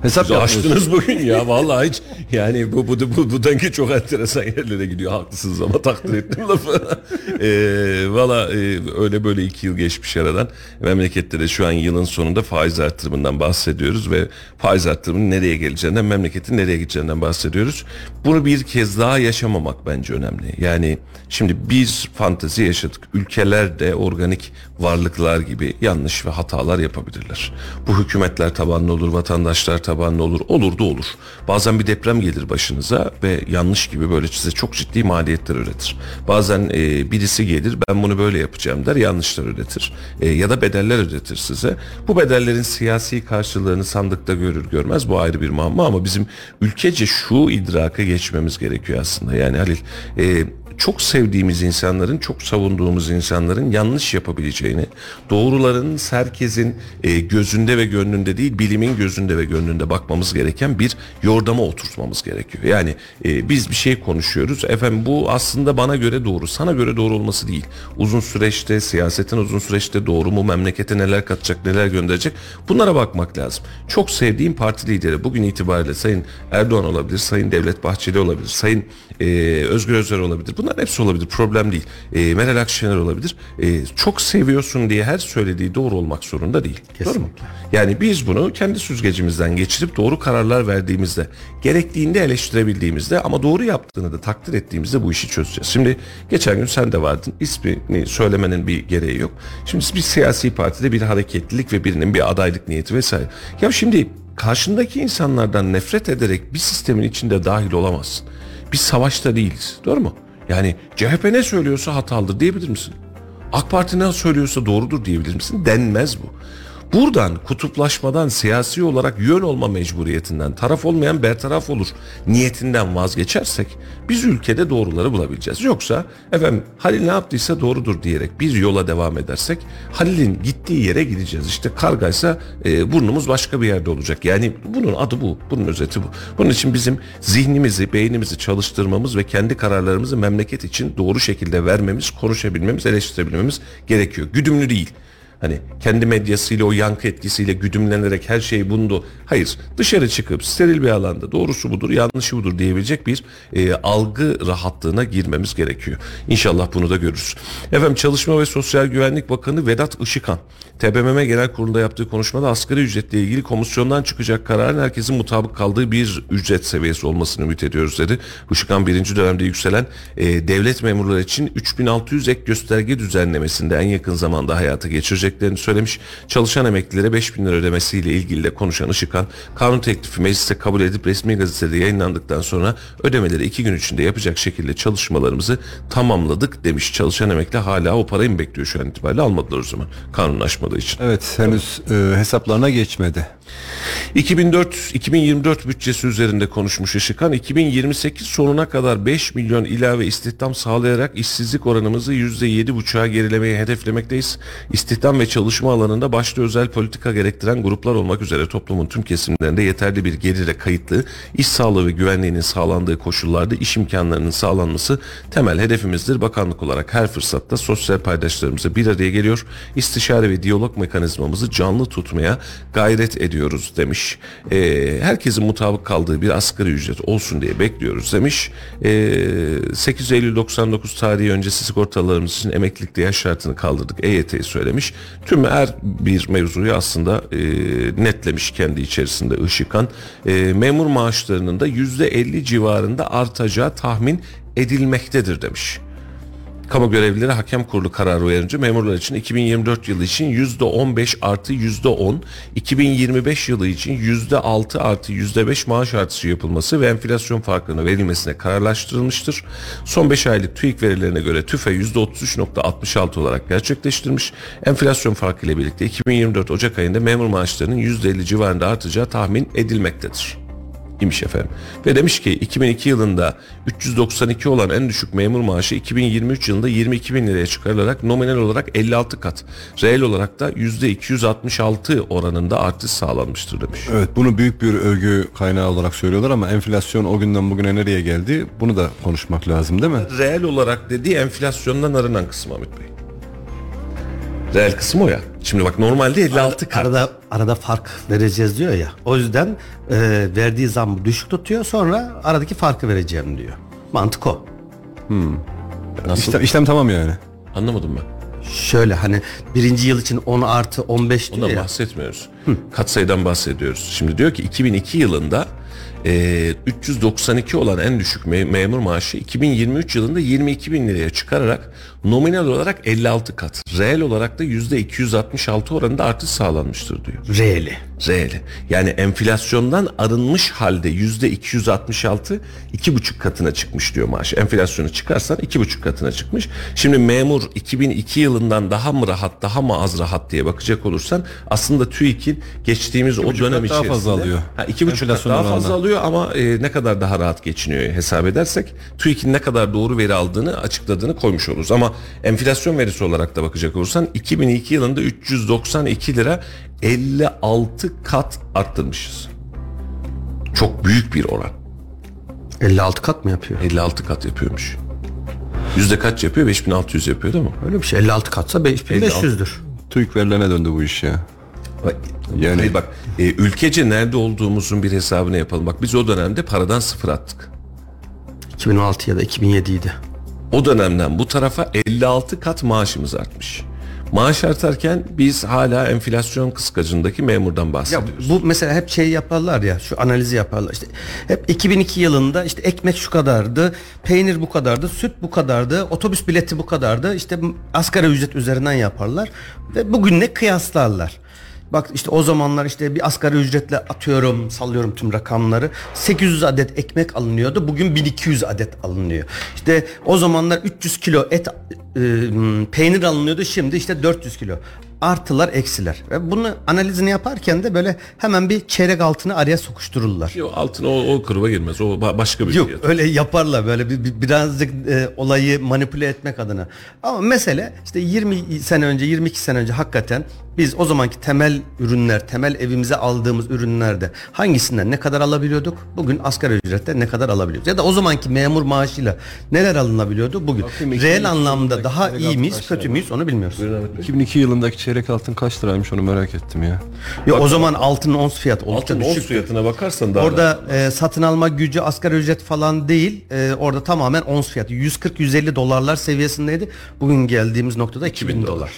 Hesap Siz açtınız bugün ya vallahi hiç yani bu bu bu, bu denge çok enteresan yerlere gidiyor haklısınız ama takdir ettim lafı. ee, Valla e, öyle böyle iki yıl geçmiş aradan memlekette de şu an yılın sonunda faiz artırımından bahsediyoruz ve faiz artırımının nereye geleceğinden memleketin nereye gideceğinden bahsediyoruz. Bunu bir kez daha yaşamamak bence önemli. Yani şimdi biz fantezi yaşadık. Ülkeler de organik varlıklar gibi yanlış ve hatalar yapabilirler. Bu hükümetler tabanlı olur, vatandaşlar tabanlı olur, olur da olur. Bazen bir deprem gelir başınıza ve yanlış gibi böyle size çok ciddi maliyetler üretir. Bazen e, birisi gelir ben bunu böyle yapacağım der yanlışlar üretir. E, ya da bedeller ödetir size. Bu bedellerin siyasi karşılığını sandıkta görür görmez bu ayrı bir muamma ama bizim ülkece şu idraka geçmemiz gerekiyor aslında. Yani Halil e, çok sevdiğimiz insanların, çok savunduğumuz insanların yanlış yapabileceğini, doğruların herkesin e, gözünde ve gönlünde değil, bilimin gözünde ve gönlünde bakmamız gereken bir yordama oturtmamız gerekiyor. Yani e, biz bir şey konuşuyoruz, efendim bu aslında bana göre doğru, sana göre doğru olması değil. Uzun süreçte, siyasetin uzun süreçte doğru mu, memlekete neler katacak, neler gönderecek, bunlara bakmak lazım. Çok sevdiğim parti lideri bugün itibariyle Sayın Erdoğan olabilir, Sayın Devlet Bahçeli olabilir, Sayın e, Özgür Özel olabilir. Bunlar hepsi olabilir. Problem değil. E, Meral Akşener olabilir. E, çok seviyorsun diye her söylediği doğru olmak zorunda değil. Doğru mu? Yani biz bunu kendi süzgecimizden geçirip doğru kararlar verdiğimizde, gerektiğinde eleştirebildiğimizde ama doğru yaptığını da takdir ettiğimizde bu işi çözeceğiz. Şimdi geçen gün sen de vardın. İsmini söylemenin bir gereği yok. Şimdi bir siyasi partide bir hareketlilik ve birinin bir adaylık niyeti vesaire. Ya şimdi karşındaki insanlardan nefret ederek bir sistemin içinde dahil olamazsın. Biz savaşta değiliz. Doğru mu? Yani CHP ne söylüyorsa hatalıdır diyebilir misin? AK Parti ne söylüyorsa doğrudur diyebilir misin? Denmez bu. Buradan kutuplaşmadan siyasi olarak yön olma mecburiyetinden taraf olmayan bertaraf olur niyetinden vazgeçersek biz ülkede doğruları bulabileceğiz. Yoksa efendim Halil ne yaptıysa doğrudur diyerek bir yola devam edersek Halil'in gittiği yere gideceğiz. İşte kargaysa e, burnumuz başka bir yerde olacak. Yani bunun adı bu. Bunun özeti bu. Bunun için bizim zihnimizi, beynimizi çalıştırmamız ve kendi kararlarımızı memleket için doğru şekilde vermemiz, konuşabilmemiz, eleştirebilmemiz gerekiyor. Güdümlü değil. Hani kendi medyasıyla o yankı etkisiyle güdümlenerek her şey bundu. Hayır dışarı çıkıp steril bir alanda doğrusu budur yanlışı budur diyebilecek bir e, algı rahatlığına girmemiz gerekiyor. İnşallah bunu da görürüz. Efendim Çalışma ve Sosyal Güvenlik Bakanı Vedat Işıkhan TBMM Genel Kurulu'nda yaptığı konuşmada asgari ücretle ilgili komisyondan çıkacak kararın herkesin mutabık kaldığı bir ücret seviyesi olmasını ümit ediyoruz dedi. Işıkhan birinci dönemde yükselen e, devlet memurları için 3600 ek gösterge düzenlemesinde en yakın zamanda hayata geçireceklerini söylemiş. Çalışan emeklilere 5000 lira ödemesiyle ilgili de konuşan Işıkhan kanun teklifi mecliste kabul edip resmi gazetede yayınlandıktan sonra ödemeleri iki gün içinde yapacak şekilde çalışmalarımızı tamamladık demiş. Çalışan emekli hala o parayı mı bekliyor şu an itibariyle almadılar o zaman kanunlaşmadığı için. Evet henüz e, hesaplarına geçmedi. 2004-2024 bütçesi üzerinde konuşmuş Işıkhan. 2028 sonuna kadar 5 milyon ilave istihdam sağlayarak işsizlik oranımızı %7,5'a gerilemeyi hedeflemekteyiz. İstihdam ve çalışma alanında başta özel politika gerektiren gruplar olmak üzere toplumun tüm kesimlerinde yeterli bir gelire kayıtlı iş sağlığı ve güvenliğinin sağlandığı koşullarda iş imkanlarının sağlanması temel hedefimizdir. Bakanlık olarak her fırsatta sosyal paydaşlarımıza bir araya geliyor. İstişare ve diyalog mekanizmamızı canlı tutmaya gayret ediyoruz demiş. Ee, herkesin mutabık kaldığı bir asgari ücret olsun diye bekliyoruz demiş. Ee, 8 Eylül 99 tarihi öncesi sigortalarımız için emeklilikte yaş şartını kaldırdık. EYT'yi söylemiş. Tüm her bir mevzuyu aslında e, netlemiş kendi içerisinde Işıkhan. E, memur maaşlarının da %50 civarında artacağı tahmin edilmektedir demiş. Kamu görevlileri hakem kurulu kararı uyarınca memurlar için 2024 yılı için %15 artı %10, 2025 yılı için %6 artı %5 maaş artışı yapılması ve enflasyon farkının verilmesine kararlaştırılmıştır. Son 5 aylık TÜİK verilerine göre TÜFE %33.66 olarak gerçekleştirmiş. Enflasyon farkı ile birlikte 2024 Ocak ayında memur maaşlarının %50 civarında artacağı tahmin edilmektedir imiş efendim. Ve demiş ki 2002 yılında 392 olan en düşük memur maaşı 2023 yılında 22 bin liraya çıkarılarak nominal olarak 56 kat, reel olarak da %266 oranında artış sağlanmıştır demiş. Evet bunu büyük bir övgü kaynağı olarak söylüyorlar ama enflasyon o günden bugüne nereye geldi bunu da konuşmak lazım değil mi? Reel olarak dediği enflasyondan arınan kısım Ahmet Bey. Reel kısım o ya. Şimdi bak normalde 56 kat. Arada arada fark vereceğiz diyor ya. O yüzden e, verdiği zam düşük tutuyor sonra aradaki farkı vereceğim diyor. Mantık o. Nasıl? İşlem, işlem tamam yani. Anlamadım ben. Şöyle hani birinci yıl için 10 artı 15 diyor Ondan ya. bahsetmiyoruz. Katsayıdan bahsediyoruz. Şimdi diyor ki 2002 yılında e, 392 olan en düşük me- memur maaşı 2023 yılında 22 bin liraya çıkararak nominal olarak 56 kat. Reel olarak da %266 oranında artış sağlanmıştır diyor. Reeli. Reel. Yani enflasyondan arınmış halde yüzde 266 iki buçuk katına çıkmış diyor maaş. Enflasyonu çıkarsan iki buçuk katına çıkmış. Şimdi memur 2002 yılından daha mı rahat daha mı az rahat diye bakacak olursan aslında TÜİK'in geçtiğimiz o buçuk dönem kat daha içerisinde fazla alıyor. Ha, iki buçuk kat daha fazla alıyor ama e, ne kadar daha rahat geçiniyor hesap edersek TÜİK'in ne kadar doğru veri aldığını açıkladığını koymuş oluruz. Ama enflasyon verisi olarak da bakacak olursan 2002 yılında 392 lira 56 kat arttırmışız. Çok büyük bir oran. 56 kat mı yapıyor? 56 kat yapıyormuş. Yüzde kaç yapıyor? 5600 yapıyor değil mi? Öyle bir şey 56 katsa 5500'dür. TÜİK verilerine döndü bu iş ya. Bak, Yani- Hayır bak e, ülkece nerede olduğumuzun bir hesabını yapalım. Bak biz o dönemde paradan sıfır attık. 2016 ya da 2007 idi. O dönemden bu tarafa 56 kat maaşımız artmış. Maaş artarken biz hala enflasyon kıskacındaki memurdan Ya bahsediyoruz. bu mesela hep şey yaparlar ya şu analizi yaparlar işte hep 2002 yılında işte ekmek şu kadardı peynir bu kadardı süt bu kadardı otobüs bileti bu kadardı işte asgari ücret üzerinden yaparlar ve bugünle kıyaslarlar. Bak işte o zamanlar işte bir asgari ücretle atıyorum sallıyorum tüm rakamları 800 adet ekmek alınıyordu bugün 1200 adet alınıyor. İşte o zamanlar 300 kilo et e, peynir alınıyordu şimdi işte 400 kilo artılar eksiler. Ve bunu analizini yaparken de böyle hemen bir çeyrek altını araya sokuştururlar. Yok altın o, o kurva girmez. O ba- başka bir Yok fiyat. öyle yaparlar böyle bir, bir- birazcık e, olayı manipüle etmek adına. Ama mesele işte 20 sene önce 22 sene önce hakikaten biz o zamanki temel ürünler, temel evimize aldığımız ürünlerde hangisinden ne kadar alabiliyorduk? Bugün asgari ücrette ne kadar alabiliyoruz? Ya da o zamanki memur maaşıyla neler alınabiliyordu bugün? Bakayım, Reel 2002 anlamda daha iyi altın miyiz, kötü müyüz onu bilmiyoruz. 2002 yılındaki çeyrek altın kaç liraymış onu merak ettim ya. Yok o zaman altının ons fiyatı oldukça Altın ons düşük. fiyatına bakarsan daha Orada e, satın alma gücü asgari ücret falan değil. E, orada tamamen ons fiyatı 140-150 dolarlar seviyesindeydi. Bugün geldiğimiz noktada 2000 dolar.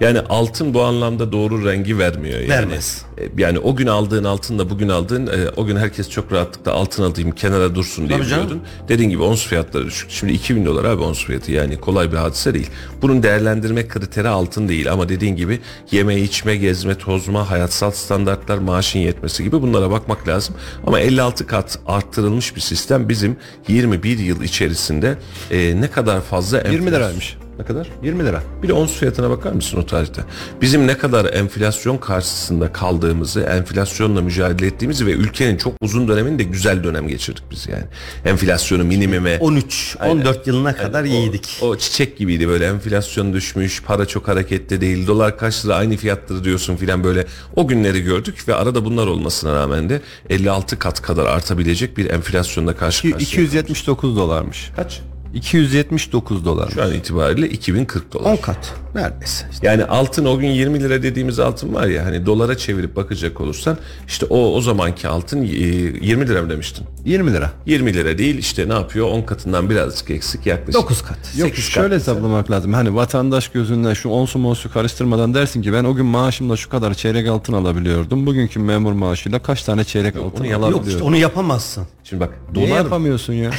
Yani altın bu anlamda doğru rengi vermiyor yani. Vermez. E, Yani o gün aldığın altınla bugün aldığın e, o gün herkes çok rahatlıkla altın alayım kenara dursun diye biliyordun. Dediğin gibi ons fiyatları düşük. Şimdi 2000 dolar abi ons fiyatı yani kolay bir hadise değil. Bunun değerlendirme kriteri altın değil ama dediğin gibi yeme içme gezme tozma hayatsal standartlar maaşın yetmesi gibi bunlara bakmak lazım. Ama 56 kat arttırılmış bir sistem bizim 21 yıl içerisinde e, ne kadar fazla 20 enflasyon- liraymış. Ne kadar? 20 lira. Bir de ons fiyatına bakar mısın o tarihte? Bizim ne kadar enflasyon karşısında kaldığımızı, enflasyonla mücadele ettiğimizi ve ülkenin çok uzun döneminde güzel dönem geçirdik biz yani. Enflasyonu minimime 13 14 yılına kadar o- iyiydik. O, çiçek gibiydi böyle enflasyon düşmüş, para çok hareketli değil, dolar kaç lira aynı fiyattır diyorsun filan böyle. O günleri gördük ve arada bunlar olmasına rağmen de 56 kat kadar artabilecek bir enflasyonla karşı karşıya. 279 dolarmış. kaç? 279 dolar. Şu an itibariyle 2040 dolar. 10 kat neredeyse. İşte Yani altın o gün 20 lira dediğimiz altın var ya hani dolara çevirip bakacak olursan işte o o zamanki altın e, 20 lira mı demiştin? 20 lira. 20 lira değil işte ne yapıyor 10 katından birazcık eksik yaklaşık. 9 kat. Yok 8 kat şöyle hesaplamak lazım. Hani vatandaş gözünden şu onsu monsu karıştırmadan dersin ki ben o gün maaşımla şu kadar çeyrek altın alabiliyordum. Bugünkü memur maaşıyla kaç tane çeyrek altın onu yap- Yok alabiliyorum? işte onu yapamazsın. Şimdi bak Niye dolar yapamıyorsun ya?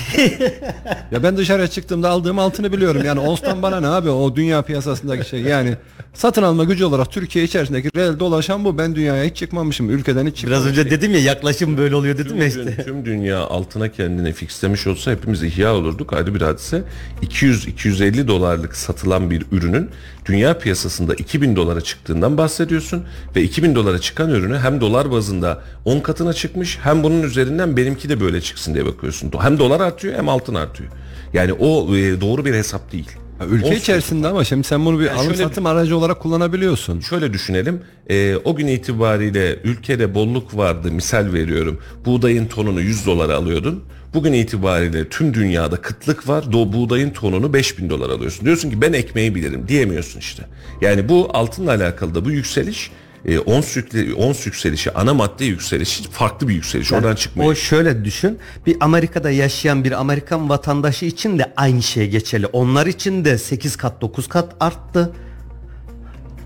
ya ben dışarıya çıktığımda aldığım altını biliyorum. Yani onstan bana ne abi o dünya piyasasındaki şey. Yani satın alma gücü olarak Türkiye içerisindeki reel dolaşan bu. Ben dünyaya hiç çıkmamışım. Ülkeden hiç Biraz çıkmamışım. önce dedim ya yaklaşım böyle oluyor dedim ya tüm, işte. tüm dünya altına kendini fixlemiş olsa hepimiz ihya olurduk ayrı bir hadise. 200-250 dolarlık satılan bir ürünün dünya piyasasında 2000 dolara çıktığından bahsediyorsun ve 2000 dolara çıkan ürünü hem dolar bazında 10 katına çıkmış hem bunun üzerinden benimki de böyle çıksın diye bakıyorsun. Hem dolar artıyor hem altın artıyor. Yani o e, doğru bir hesap değil. Ülke O- içerisinde ama şimdi sen bunu bir alım şöyle- satım aracı olarak kullanabiliyorsun. Şöyle düşünelim. e, o gün itibariyle ülkede bolluk vardı. Misal veriyorum. Buğdayın tonunu 100 dolara alıyordun. Bugün itibariyle tüm dünyada kıtlık var. Do buğdayın tonunu 5000 dolar alıyorsun. Diyorsun ki ben ekmeği bilirim diyemiyorsun işte. Yani bu altınla alakalı da bu yükseliş e, ons, yükle, ons yükselişi, ana madde yükselişi farklı bir yükseliş. Oradan çıkmıyor. O şöyle düşün. Bir Amerika'da yaşayan bir Amerikan vatandaşı için de aynı şey geçerli. Onlar için de 8 kat 9 kat arttı.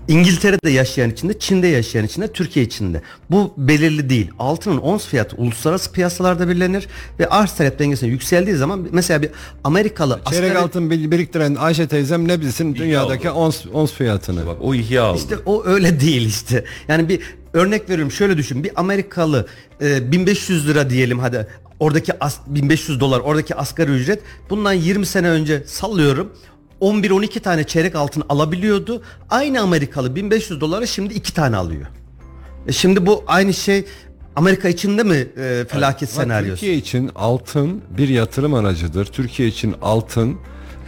İngiltere'de yaşayan için de, Çin'de yaşayan için de, Türkiye için de. Bu belirli değil. Altının ons fiyatı uluslararası piyasalarda belirlenir ve arz talep dengesine yükseldiği zaman mesela bir Amerikalı Çeyrek asgari- altın bir- biriktiren Ayşe teyzem ne bilsin dünyadaki ons, ons fiyatını. Bak o ihya aldı. İşte o öyle değil işte. Yani bir örnek veriyorum şöyle düşün. Bir Amerikalı e, 1500 lira diyelim hadi oradaki as, 1500 dolar oradaki asgari ücret bundan 20 sene önce sallıyorum 11-12 tane çeyrek altın alabiliyordu. Aynı Amerikalı 1500 dolara şimdi 2 tane alıyor. E şimdi bu aynı şey Amerika içinde mi e, felaket Ama senaryosu? Türkiye için altın bir yatırım aracıdır. Türkiye için altın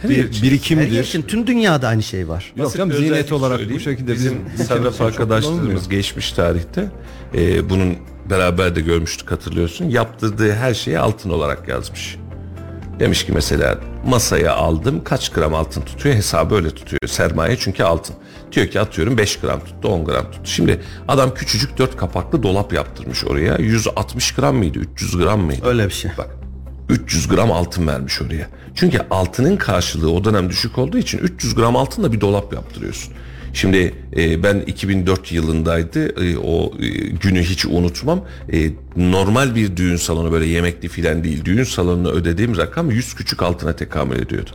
Her bir için. Her birikimdir. yer için tüm dünyada aynı şey var. Yok canım bir zinet olarak bu şekilde bizim bizim sarraf arkadaşlarımız geçmiş tarihte e, bunun beraber de görmüştük hatırlıyorsun. Yaptırdığı her şeyi altın olarak yazmış. Demiş ki mesela masaya aldım kaç gram altın tutuyor hesabı öyle tutuyor sermaye çünkü altın. Diyor ki atıyorum 5 gram tuttu 10 gram tuttu. Şimdi adam küçücük 4 kapaklı dolap yaptırmış oraya 160 gram mıydı 300 gram mıydı? Öyle bir şey. Bak 300 gram altın vermiş oraya. Çünkü altının karşılığı o dönem düşük olduğu için 300 gram altınla bir dolap yaptırıyorsun. Şimdi e, ben 2004 yılındaydı e, o e, günü hiç unutmam. E, normal bir düğün salonu böyle yemekli filan değil. Düğün salonuna ödediğim rakam 100 küçük altına tekamül ediyordu.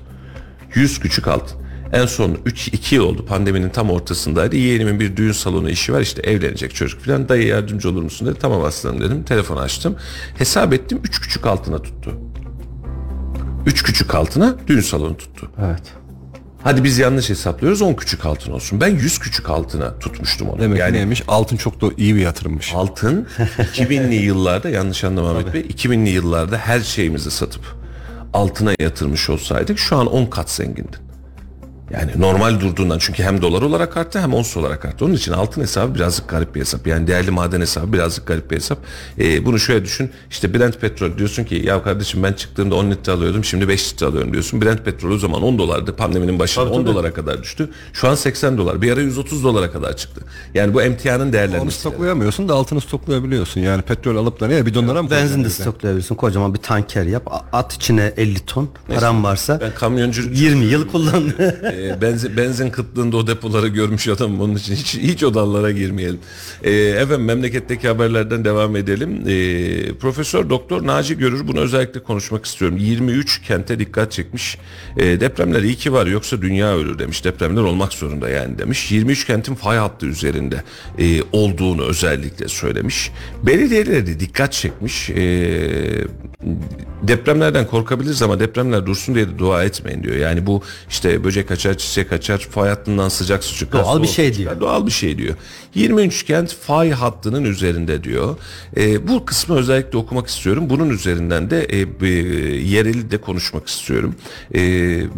100 küçük altın. En son 3 2 yıl oldu. Pandeminin tam ortasındaydı. Yeğenimin bir düğün salonu işi var. işte evlenecek çocuk falan. Dayı yardımcı olur musun dedi. Tamam aslanım dedim. Telefon açtım. Hesap ettim 3 küçük altına tuttu. 3 küçük altına düğün salonu tuttu. Evet. Hadi biz yanlış hesaplıyoruz 10 küçük altın olsun. Ben 100 küçük altına tutmuştum onu. Demek yani neymiş? Altın çok da iyi bir yatırımmış. altın 2000'li yıllarda yanlış anlama Ahmet Bey 2000'li yıllarda her şeyimizi satıp altına yatırmış olsaydık şu an 10 kat zengindin. Yani normal durduğundan çünkü hem dolar olarak arttı hem ons olarak arttı. Onun için altın hesabı birazcık garip bir hesap. Yani değerli maden hesabı birazcık garip bir hesap. Ee, bunu şöyle düşün. İşte Brent petrol diyorsun ki ya kardeşim ben çıktığımda 10 litre alıyordum şimdi 5 litre alıyorum diyorsun. Brent petrol o zaman 10 dolardı pandeminin başında 10 dolara kadar düştü. Şu an 80 dolar. Bir ara 130 dolara kadar çıktı. Yani bu emtianın Onu değerlenmesi. stoklayamıyorsun da altını stoklayabiliyorsun. Yani petrol alıp da ne bidonlara mı Benzin de stoklayabilirsin. Kocaman bir tanker yap. At içine 50 ton. Param varsa Ben kamyonculuk 20 yıl kullan. e, benzin, benzin kıtlığında o depoları görmüş adamım. Onun için hiç, hiç o dallara girmeyelim. E, efendim memleketteki haberlerden devam edelim. E, Profesör Doktor Naci Görür bunu özellikle konuşmak istiyorum. 23 kente dikkat çekmiş. E, depremler iyi ki var yoksa dünya ölür demiş. Depremler olmak zorunda yani demiş. 23 kentin fay hattı üzerinde e, olduğunu özellikle söylemiş. Belediyeleri dikkat çekmiş. E, depremlerden korkabiliriz ama depremler dursun diye de dua etmeyin diyor. Yani bu işte böcek açar, çiçek açar, fay hattından sıcak su çıkar. Doğal bir şey çıkar. diyor. Doğal bir şey diyor. 23 kent fay hattının üzerinde diyor. E, bu kısmı özellikle okumak istiyorum. Bunun üzerinden de e, e, yereli de konuşmak istiyorum. E,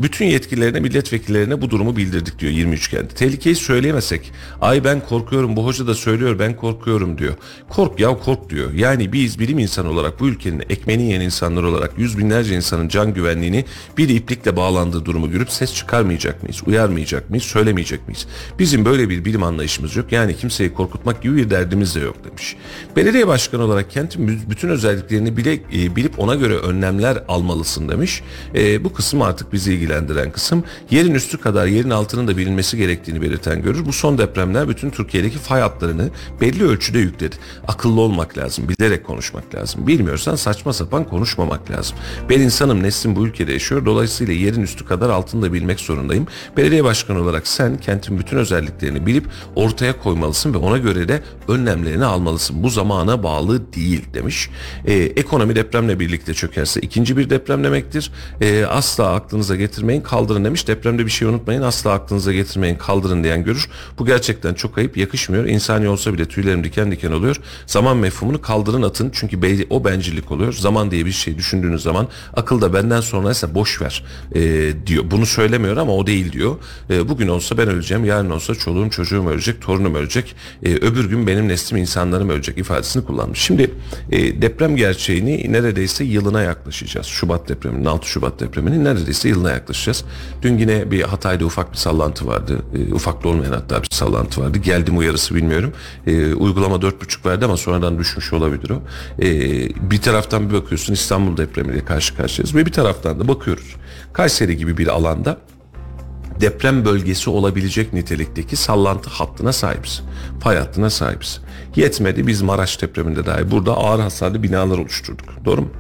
bütün yetkililerine, milletvekillerine bu durumu bildirdik diyor 23 kent. Tehlikeyi söyleyemesek, ay ben korkuyorum, bu hoca da söylüyor ben korkuyorum diyor. Kork ya kork diyor. Yani biz bilim insanı olarak bu ülkenin ekmeğini yiyen insanlar olarak yüz binlerce insanın can güvenliğini bir iplikle bağlandığı durumu görüp ses çıkarmayacak mıyız? Uyarmayacak mıyız? Söylemeyecek miyiz? Bizim böyle bir bilim anlayışımız yok. Yani kimseyi korkutmak gibi bir derdimiz de yok demiş. Belediye başkanı olarak kentin bü- bütün özelliklerini bile e, bilip ona göre önlemler almalısın demiş. E, bu kısım artık bizi ilgilendiren kısım. Yerin üstü kadar yerin altının da bilinmesi gerektiğini belirten görür. Bu son depremler bütün Türkiye'deki fay hatlarını belli ölçüde yükledi. Akıllı olmak lazım, bilerek konuşmak lazım. Bilmiyorsan saçma sapan konuşmamak lazım. Ben insanım, neslim bu ülkede yaşıyor. Dolayısıyla yerin üstü kadar altını da bilmek zorundayım. Belediye başkanı olarak sen kentin bütün özelliklerini bilip ortaya koymalısın ve ona göre de önlemlerini almalısın. Bu zamana bağlı değil demiş. Ee, ekonomi depremle birlikte çökerse ikinci bir deprem demektir. Ee, asla aklınıza getirmeyin kaldırın demiş. Depremde bir şey unutmayın asla aklınıza getirmeyin kaldırın diyen görür. Bu gerçekten çok ayıp yakışmıyor. İnsani olsa bile tüylerim diken diken oluyor. Zaman mefhumunu kaldırın atın çünkü o bencillik oluyor. Zaman diye bir şey düşündüğünüz zaman akılda benden sonraysa boş ver ee, diyor. Bunu söylemiyor ama o değil değil diyor. E, bugün olsa ben öleceğim, yarın olsa çoluğum çocuğum ölecek, torunum ölecek, e, öbür gün benim neslim insanlarım ölecek ifadesini kullanmış. Şimdi e, deprem gerçeğini neredeyse yılına yaklaşacağız. Şubat depreminin, 6 Şubat depreminin neredeyse yılına yaklaşacağız. Dün yine bir Hatay'da ufak bir sallantı vardı. E, ufak da olmayan hatta bir sallantı vardı. Geldim uyarısı bilmiyorum. E, uygulama 4.5 verdi ama sonradan düşmüş olabilir o. E, bir taraftan bir bakıyorsun İstanbul depremiyle karşı karşıyayız ve bir taraftan da bakıyoruz. Kayseri gibi bir alanda deprem bölgesi olabilecek nitelikteki sallantı hattına sahibiz. Pay hattına sahibiz. Yetmedi biz Maraş depreminde dahi burada ağır hasarlı binalar oluşturduk. Doğru mu?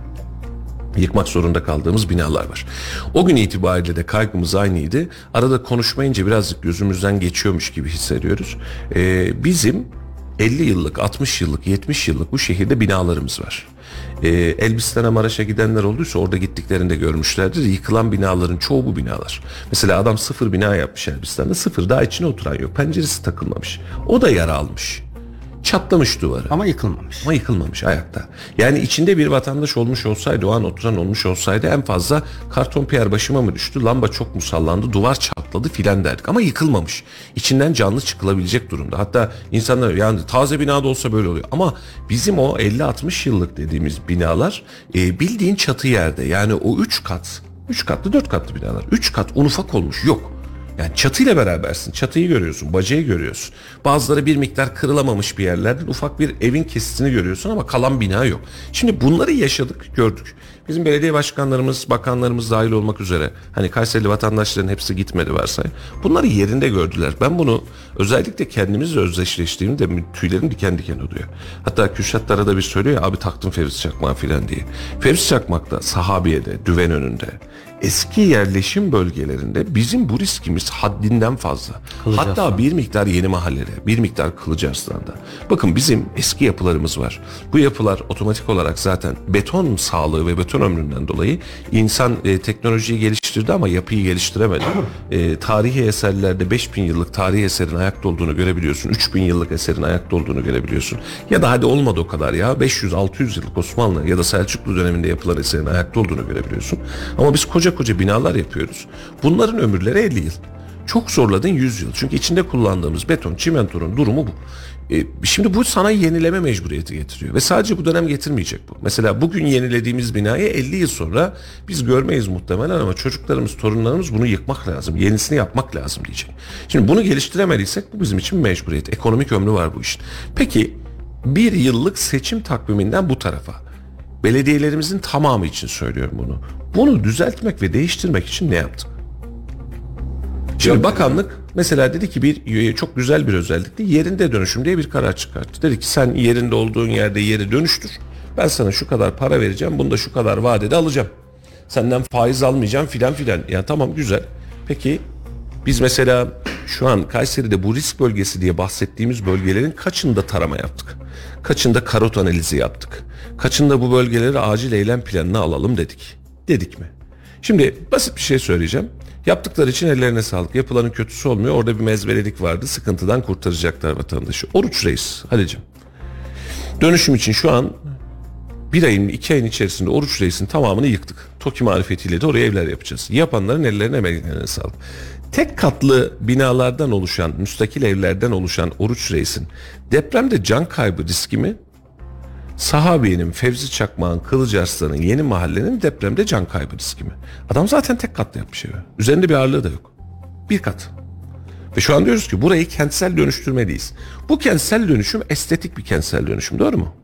yıkmak zorunda kaldığımız binalar var. O gün itibariyle de kaygımız aynıydı. Arada konuşmayınca birazcık gözümüzden geçiyormuş gibi hissediyoruz. Ee, bizim 50 yıllık, 60 yıllık, 70 yıllık bu şehirde binalarımız var. Ee, Elbistan'a Maraş'a gidenler olduysa orada gittiklerinde görmüşlerdir. Yıkılan binaların çoğu bu binalar. Mesela adam sıfır bina yapmış Elbistan'da. Sıfır daha içine oturan yok. Penceresi takılmamış. O da yara almış. Çatlamış duvarı. Ama yıkılmamış. Ama yıkılmamış ayakta. Yani içinde bir vatandaş olmuş olsaydı, o an oturan olmuş olsaydı en fazla karton piyer başıma mı düştü, lamba çok mu sallandı, duvar çatladı filan derdik. Ama yıkılmamış. İçinden canlı çıkılabilecek durumda. Hatta insanlar yani taze binada olsa böyle oluyor. Ama bizim o 50-60 yıllık dediğimiz binalar e, bildiğin çatı yerde. Yani o 3 kat, 3 katlı 4 katlı binalar. 3 kat un ufak olmuş yok. Yani çatıyla berabersin. Çatıyı görüyorsun, bacayı görüyorsun. Bazıları bir miktar kırılamamış bir yerlerden ufak bir evin kesitini görüyorsun ama kalan bina yok. Şimdi bunları yaşadık, gördük. Bizim belediye başkanlarımız, bakanlarımız dahil olmak üzere hani Kayserili vatandaşların hepsi gitmedi varsay. Bunları yerinde gördüler. Ben bunu özellikle kendimizle özdeşleştiğimde tüylerim diken diken oluyor. Hatta Kürşat da arada bir söylüyor ya abi taktım Fevzi Çakmağı filan diye. Fevzi Çakmak da Sahabiye'de, Düven önünde eski yerleşim bölgelerinde bizim bu riskimiz haddinden fazla. Kılıcarslan. Hatta bir miktar yeni mahallede, bir miktar Kılıcarslan'da. Bakın bizim eski yapılarımız var. Bu yapılar otomatik olarak zaten beton sağlığı ve beton ömründen dolayı insan e, teknolojiyi geliştirdi ama yapıyı geliştiremedi. E, tarihi eserlerde 5000 yıllık tarihi eserin ayakta olduğunu görebiliyorsun. 3000 yıllık eserin ayakta olduğunu görebiliyorsun. Ya da hadi olmadı o kadar ya 500-600 yıllık Osmanlı ya da Selçuklu döneminde yapılan eserin ayakta olduğunu görebiliyorsun. Ama biz koca koca binalar yapıyoruz. Bunların ömürleri 50 yıl. Çok zorladın 100 yıl. Çünkü içinde kullandığımız beton, çimentonun durumu bu. E, şimdi bu sana yenileme mecburiyeti getiriyor. Ve sadece bu dönem getirmeyecek bu. Mesela bugün yenilediğimiz binayı 50 yıl sonra biz görmeyiz muhtemelen ama çocuklarımız, torunlarımız bunu yıkmak lazım. Yenisini yapmak lazım diyecek. Şimdi bunu geliştiremediysek bu bizim için mecburiyet. Ekonomik ömrü var bu işin. Peki bir yıllık seçim takviminden bu tarafa. Belediyelerimizin tamamı için söylüyorum bunu. Bunu düzeltmek ve değiştirmek için ne yaptık? Şimdi bakanlık mesela dedi ki bir çok güzel bir özellikle yerinde dönüşüm diye bir karar çıkarttı. Dedi ki sen yerinde olduğun yerde yeri dönüştür. Ben sana şu kadar para vereceğim. Bunu da şu kadar vadede alacağım. Senden faiz almayacağım filan filan. Ya tamam güzel. Peki biz mesela şu an Kayseri'de bu risk bölgesi diye bahsettiğimiz bölgelerin kaçında tarama yaptık? Kaçında karot analizi yaptık? Kaçında bu bölgeleri acil eylem planına alalım dedik? Dedik mi? Şimdi basit bir şey söyleyeceğim. Yaptıkları için ellerine sağlık. Yapılanın kötüsü olmuyor. Orada bir mezbelelik vardı. Sıkıntıdan kurtaracaklar vatandaşı. Oruç Reis Halicim. Dönüşüm için şu an bir ayın iki ayın içerisinde Oruç Reis'in tamamını yıktık. TOKİ marifetiyle de oraya evler yapacağız. Yapanların ellerine emeklerine sağlık. Tek katlı binalardan oluşan, müstakil evlerden oluşan Oruç Reis'in depremde can kaybı riski mi? Sahabiye'nin, Fevzi Çakmağ'ın, Kılıcarslan'ın, Yeni Mahalle'nin depremde can kaybı riski mi? Adam zaten tek katlı yapmış evi. Üzerinde bir ağırlığı da yok. Bir kat. Ve şu an diyoruz ki burayı kentsel dönüştürmeliyiz. Bu kentsel dönüşüm estetik bir kentsel dönüşüm doğru mu?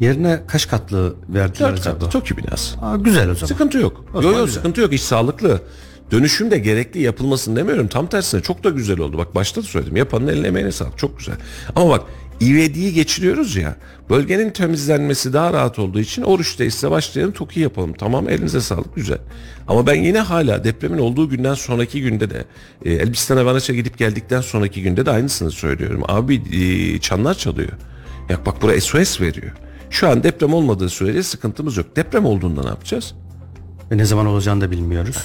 Yerine kaç katlı verdiler Dört acaba? katlı TOKİ binası. Aa, güzel o zaman. Sıkıntı yok. O Yok zaman yok güzel. sıkıntı yok. İş sağlıklı. Dönüşüm de gerekli yapılmasını demiyorum. Tam tersine çok da güzel oldu. Bak başta da söyledim. Yapanın eline emeğine sağlık. Çok güzel. Ama bak ivediyi geçiriyoruz ya. Bölgenin temizlenmesi daha rahat olduğu için oruçta ise başlayalım TOKİ yapalım. Tamam elinize sağlık güzel. Ama ben yine hala depremin olduğu günden sonraki günde de e, Elbistan'a Vanaç'a gidip geldikten sonraki günde de aynısını söylüyorum. Abi e, çanlar çalıyor. Ya bak bura SOS veriyor. Şu an deprem olmadığı sürece sıkıntımız yok. Deprem olduğunda ne yapacağız? Ve ne zaman olacağını da bilmiyoruz.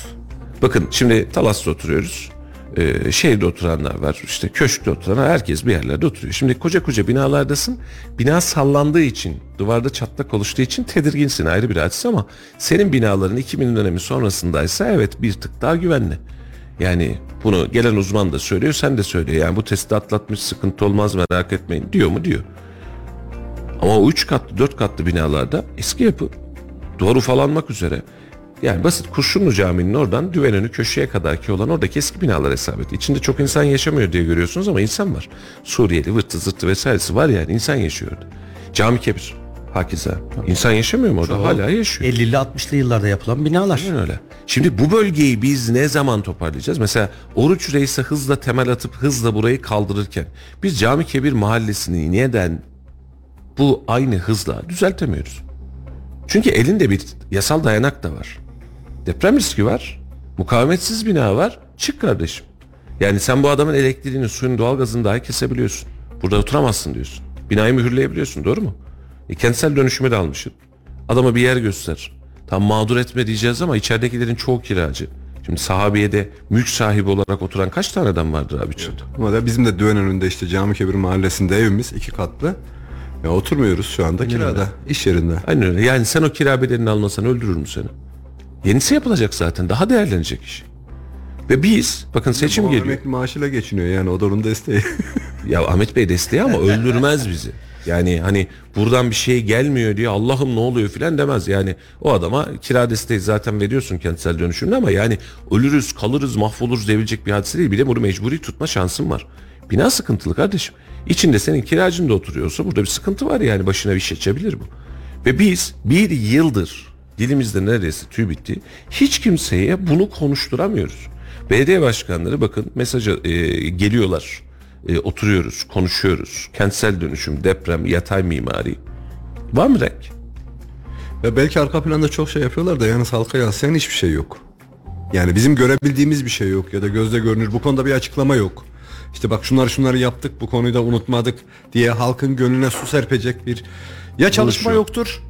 Bakın şimdi Talas'ta oturuyoruz. Ee, şehirde oturanlar var. işte köşkte oturanlar herkes bir yerlerde oturuyor. Şimdi koca koca binalardasın. Bina sallandığı için, duvarda çatlak oluştuğu için tedirginsin ayrı bir hadise ama senin binaların 2000 dönemi sonrasındaysa evet bir tık daha güvenli. Yani bunu gelen uzman da söylüyor, sen de söylüyor. Yani bu testi atlatmış sıkıntı olmaz merak etmeyin diyor mu diyor. Ama o 3 katlı 4 katlı binalarda eski yapı duvar ufalanmak üzere. Yani basit Kurşunlu Camii'nin oradan Düvenönü köşeye kadarki olan oradaki eski binalar hesap et. İçinde çok insan yaşamıyor diye görüyorsunuz ama insan var. Suriyeli, vırtı zırtı vesairesi var yani insan yaşıyor orada. Cami kebir. Hakeza. İnsan yaşamıyor mu orada? Hala yaşıyor. 50'li 60'lı yıllarda yapılan binalar. Aynen öyle. Şimdi bu bölgeyi biz ne zaman toparlayacağız? Mesela Oruç Reis'e hızla temel atıp hızla burayı kaldırırken biz Cami Kebir mahallesini neden bu aynı hızla düzeltemiyoruz? Çünkü elinde bir yasal dayanak da var. Deprem riski var. Mukavemetsiz bina var. Çık kardeşim. Yani sen bu adamın elektriğini, suyunu, doğalgazını dahi kesebiliyorsun. Burada oturamazsın diyorsun. Binayı mühürleyebiliyorsun doğru mu? E, kentsel dönüşümü de almışsın. Adama bir yer göster. Tam mağdur etme diyeceğiz ama içeridekilerin çoğu kiracı. Şimdi sahabiyede mülk sahibi olarak oturan kaç tane adam vardır abi içeride? Ama da bizim de Düven önünde işte Cami Kebir mahallesinde evimiz iki katlı. Ya oturmuyoruz şu anda kirada, iş yerinde. Aynen öyle. Yani sen o kira bedelini almasan öldürür mü seni? Yenisi yapılacak zaten. Daha değerlenecek iş. Ve biz bakın seçim geliyor. emekli maaşıyla geçiniyor yani o da onun desteği. Ya Ahmet Bey desteği ama öldürmez bizi. Yani hani buradan bir şey gelmiyor diye Allah'ım ne oluyor filan demez. Yani o adama kira desteği zaten veriyorsun kentsel dönüşümde ama yani ölürüz, kalırız, mahvoluruz diyebilecek bir hadise değil. Bir de bunu mecburi tutma şansın var. Bina sıkıntılı kardeşim. İçinde senin kiracın da oturuyorsa burada bir sıkıntı var yani başına bir şey açabilir bu. Ve biz bir yıldır dilimizde neredeyse tüy bitti. Hiç kimseye bunu konuşturamıyoruz. Belediye başkanları bakın mesaja e, geliyorlar. E, oturuyoruz, konuşuyoruz. Kentsel dönüşüm, deprem, yatay mimari. Var mı renk? Ve belki arka planda çok şey yapıyorlar da yalnız halka yansıyan hiçbir şey yok. Yani bizim görebildiğimiz bir şey yok ya da gözle görünür bu konuda bir açıklama yok. İşte bak şunları şunları yaptık bu konuyu da unutmadık diye halkın gönlüne su serpecek bir ya çalışma yok. yoktur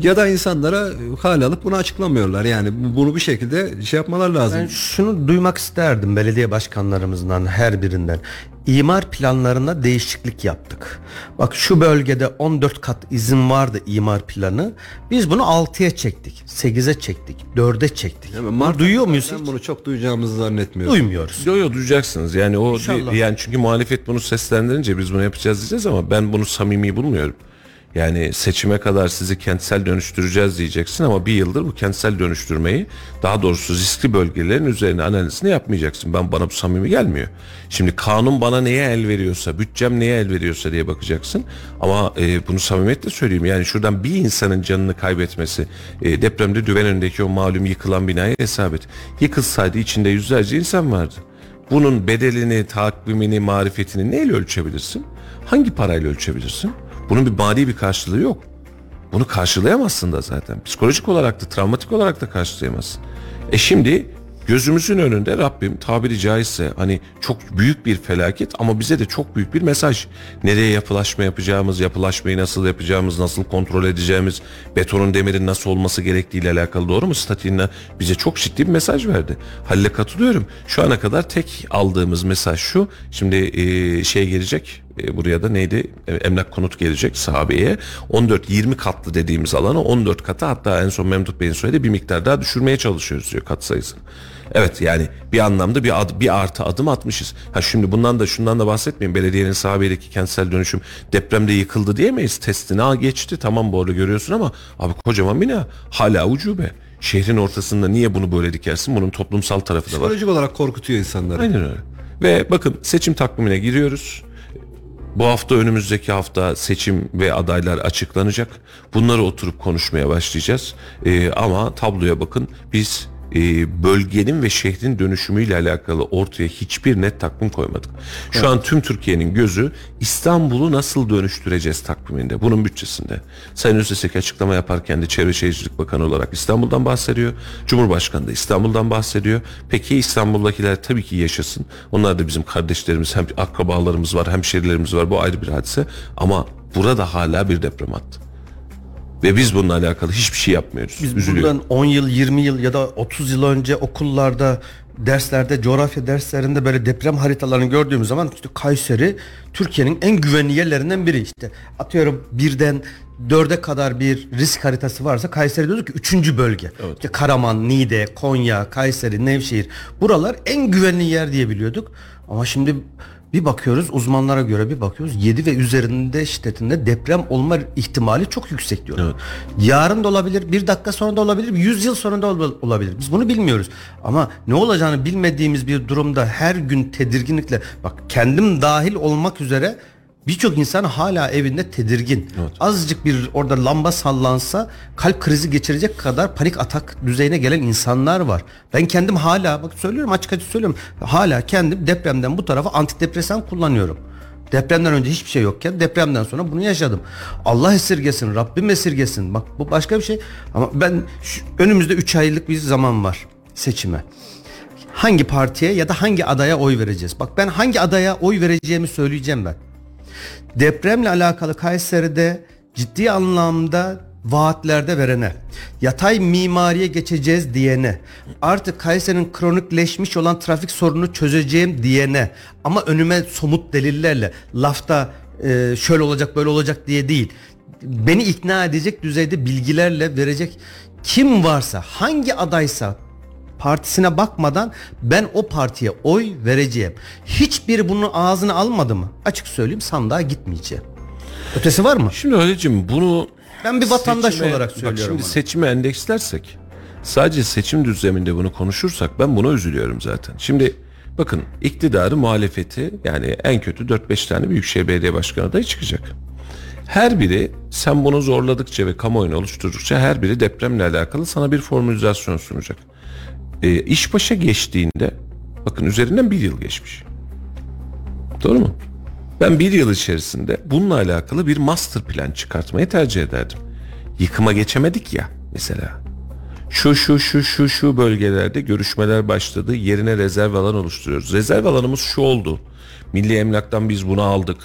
ya da insanlara hal alıp bunu açıklamıyorlar. Yani bu- bunu bir şekilde şey yapmalar lazım. Ben şunu duymak isterdim belediye başkanlarımızdan her birinden. İmar planlarına değişiklik yaptık. Bak şu bölgede 14 kat izin vardı imar planı. Biz bunu 6'ya çektik, 8'e çektik, 4'e çektik. Yani Mart duyuyor muyuz? Ben hiç? bunu çok duyacağımızı zannetmiyorum. Duymuyoruz. Yo yo duyacaksınız. Yani o İnşallah. yani çünkü muhalefet bunu seslendirince biz bunu yapacağız diyeceğiz ama ben bunu samimi bulmuyorum. Yani seçime kadar sizi kentsel dönüştüreceğiz diyeceksin ama bir yıldır bu kentsel dönüştürmeyi daha doğrusu riskli bölgelerin üzerine analizini yapmayacaksın. Ben bana bu samimi gelmiyor. Şimdi kanun bana neye el veriyorsa, bütçem neye el veriyorsa diye bakacaksın. Ama e, bunu samimiyetle söyleyeyim. Yani şuradan bir insanın canını kaybetmesi, e, depremde düven önündeki o malum yıkılan binaya hesap et. Yıkılsaydı içinde yüzlerce insan vardı. Bunun bedelini, takvimini, marifetini neyle ölçebilirsin? Hangi parayla ölçebilirsin? Bunun bir mali bir karşılığı yok. Bunu karşılayamazsın da zaten. Psikolojik olarak da, travmatik olarak da karşılayamazsın. E şimdi gözümüzün önünde Rabbim tabiri caizse hani çok büyük bir felaket ama bize de çok büyük bir mesaj. Nereye yapılaşma yapacağımız, yapılaşmayı nasıl yapacağımız, nasıl kontrol edeceğimiz, betonun demirin nasıl olması gerektiğiyle alakalı doğru mu? Statiğine bize çok ciddi bir mesaj verdi. Halil'e katılıyorum. Şu ana kadar tek aldığımız mesaj şu. Şimdi e, şey gelecek e, buraya da neydi? E, Emlak konut gelecek sahabeye. 14-20 katlı dediğimiz alanı 14 kata hatta en son Memduh Bey'in söylediği bir miktar daha düşürmeye çalışıyoruz diyor kat sayısını. Evet yani bir anlamda bir, ad, bir artı adım atmışız. Ha şimdi bundan da şundan da bahsetmeyin. Belediyenin sahabedeki kentsel dönüşüm depremde yıkıldı diyemeyiz. Testini ha geçti tamam bu arada görüyorsun ama abi kocaman bina hala ucube. Şehrin ortasında niye bunu böyle dikersin? Bunun toplumsal tarafı da var. Psikolojik olarak korkutuyor insanları. Aynen öyle. Ve bakın seçim takvimine giriyoruz. Bu hafta önümüzdeki hafta seçim ve adaylar açıklanacak. Bunları oturup konuşmaya başlayacağız. Ee, ama tabloya bakın biz e, bölgenin ve şehrin dönüşümüyle alakalı ortaya hiçbir net takvim koymadık. Şu an tüm Türkiye'nin gözü İstanbul'u nasıl dönüştüreceğiz takviminde, bunun bütçesinde. Sayın Özesek açıklama yaparken de Çevre Şehircilik Bakanı olarak İstanbul'dan bahsediyor. Cumhurbaşkanı da İstanbul'dan bahsediyor. Peki İstanbul'dakiler tabii ki yaşasın. Onlar da bizim kardeşlerimiz, hem akrabalarımız var, hemşerilerimiz var. Bu ayrı bir hadise. Ama burada hala bir deprem attı. Ve biz bununla alakalı hiçbir şey yapmıyoruz. Biz Üzülüyorum. bundan 10 yıl, 20 yıl ya da 30 yıl önce okullarda derslerde, coğrafya derslerinde böyle deprem haritalarını gördüğümüz zaman işte Kayseri Türkiye'nin en güvenli yerlerinden biri işte. Atıyorum birden dörde kadar bir risk haritası varsa Kayseri diyorduk ki üçüncü bölge. İşte Karaman, Niğde, Konya, Kayseri, Nevşehir. Buralar en güvenli yer diye biliyorduk. Ama şimdi bir bakıyoruz uzmanlara göre bir bakıyoruz 7 ve üzerinde şiddetinde deprem olma ihtimali çok yüksek diyorlar. Yarın da olabilir, bir dakika sonra da olabilir, 100 yıl sonra da ol- olabilir. Biz bunu bilmiyoruz. Ama ne olacağını bilmediğimiz bir durumda her gün tedirginlikle bak kendim dahil olmak üzere birçok insan hala evinde tedirgin. Azıcık bir orada lamba sallansa kalp krizi geçirecek kadar panik atak düzeyine gelen insanlar var. Ben kendim hala bak söylüyorum açık açık söylüyorum. Hala kendim depremden bu tarafa antidepresan kullanıyorum. Depremden önce hiçbir şey yokken depremden sonra bunu yaşadım. Allah esirgesin, Rabbim esirgesin. Bak bu başka bir şey. Ama ben şu, önümüzde 3 aylık bir zaman var seçime. Hangi partiye ya da hangi adaya oy vereceğiz? Bak ben hangi adaya oy vereceğimi söyleyeceğim ben depremle alakalı Kayseri'de ciddi anlamda vaatlerde verene, yatay mimariye geçeceğiz diyene, artık Kayseri'nin kronikleşmiş olan trafik sorununu çözeceğim diyene ama önüme somut delillerle lafta e, şöyle olacak böyle olacak diye değil beni ikna edecek düzeyde bilgilerle verecek kim varsa hangi adaysa partisine bakmadan ben o partiye oy vereceğim. Hiçbiri bunun ağzını almadı mı? Açık söyleyeyim sandığa gitmeyeceğim. Ötesi var mı? Şimdi Halicim bunu Ben bir vatandaş seçime- olarak bak söylüyorum. şimdi bunu. seçime endekslersek sadece seçim düzleminde bunu konuşursak ben buna üzülüyorum zaten. Şimdi bakın iktidarı muhalefeti yani en kötü 4-5 tane büyükşehir belediye başkanı adayı çıkacak. Her biri sen bunu zorladıkça ve kamuoyunu oluşturdukça her biri depremle alakalı sana bir formülizasyon sunacak. E, iş başa geçtiğinde bakın üzerinden bir yıl geçmiş. Doğru mu? Ben bir yıl içerisinde bununla alakalı bir master plan çıkartmayı tercih ederdim. Yıkıma geçemedik ya mesela. Şu şu şu şu şu bölgelerde görüşmeler başladı. Yerine rezerv alan oluşturuyoruz. Rezerv alanımız şu oldu. Milli Emlak'tan biz bunu aldık.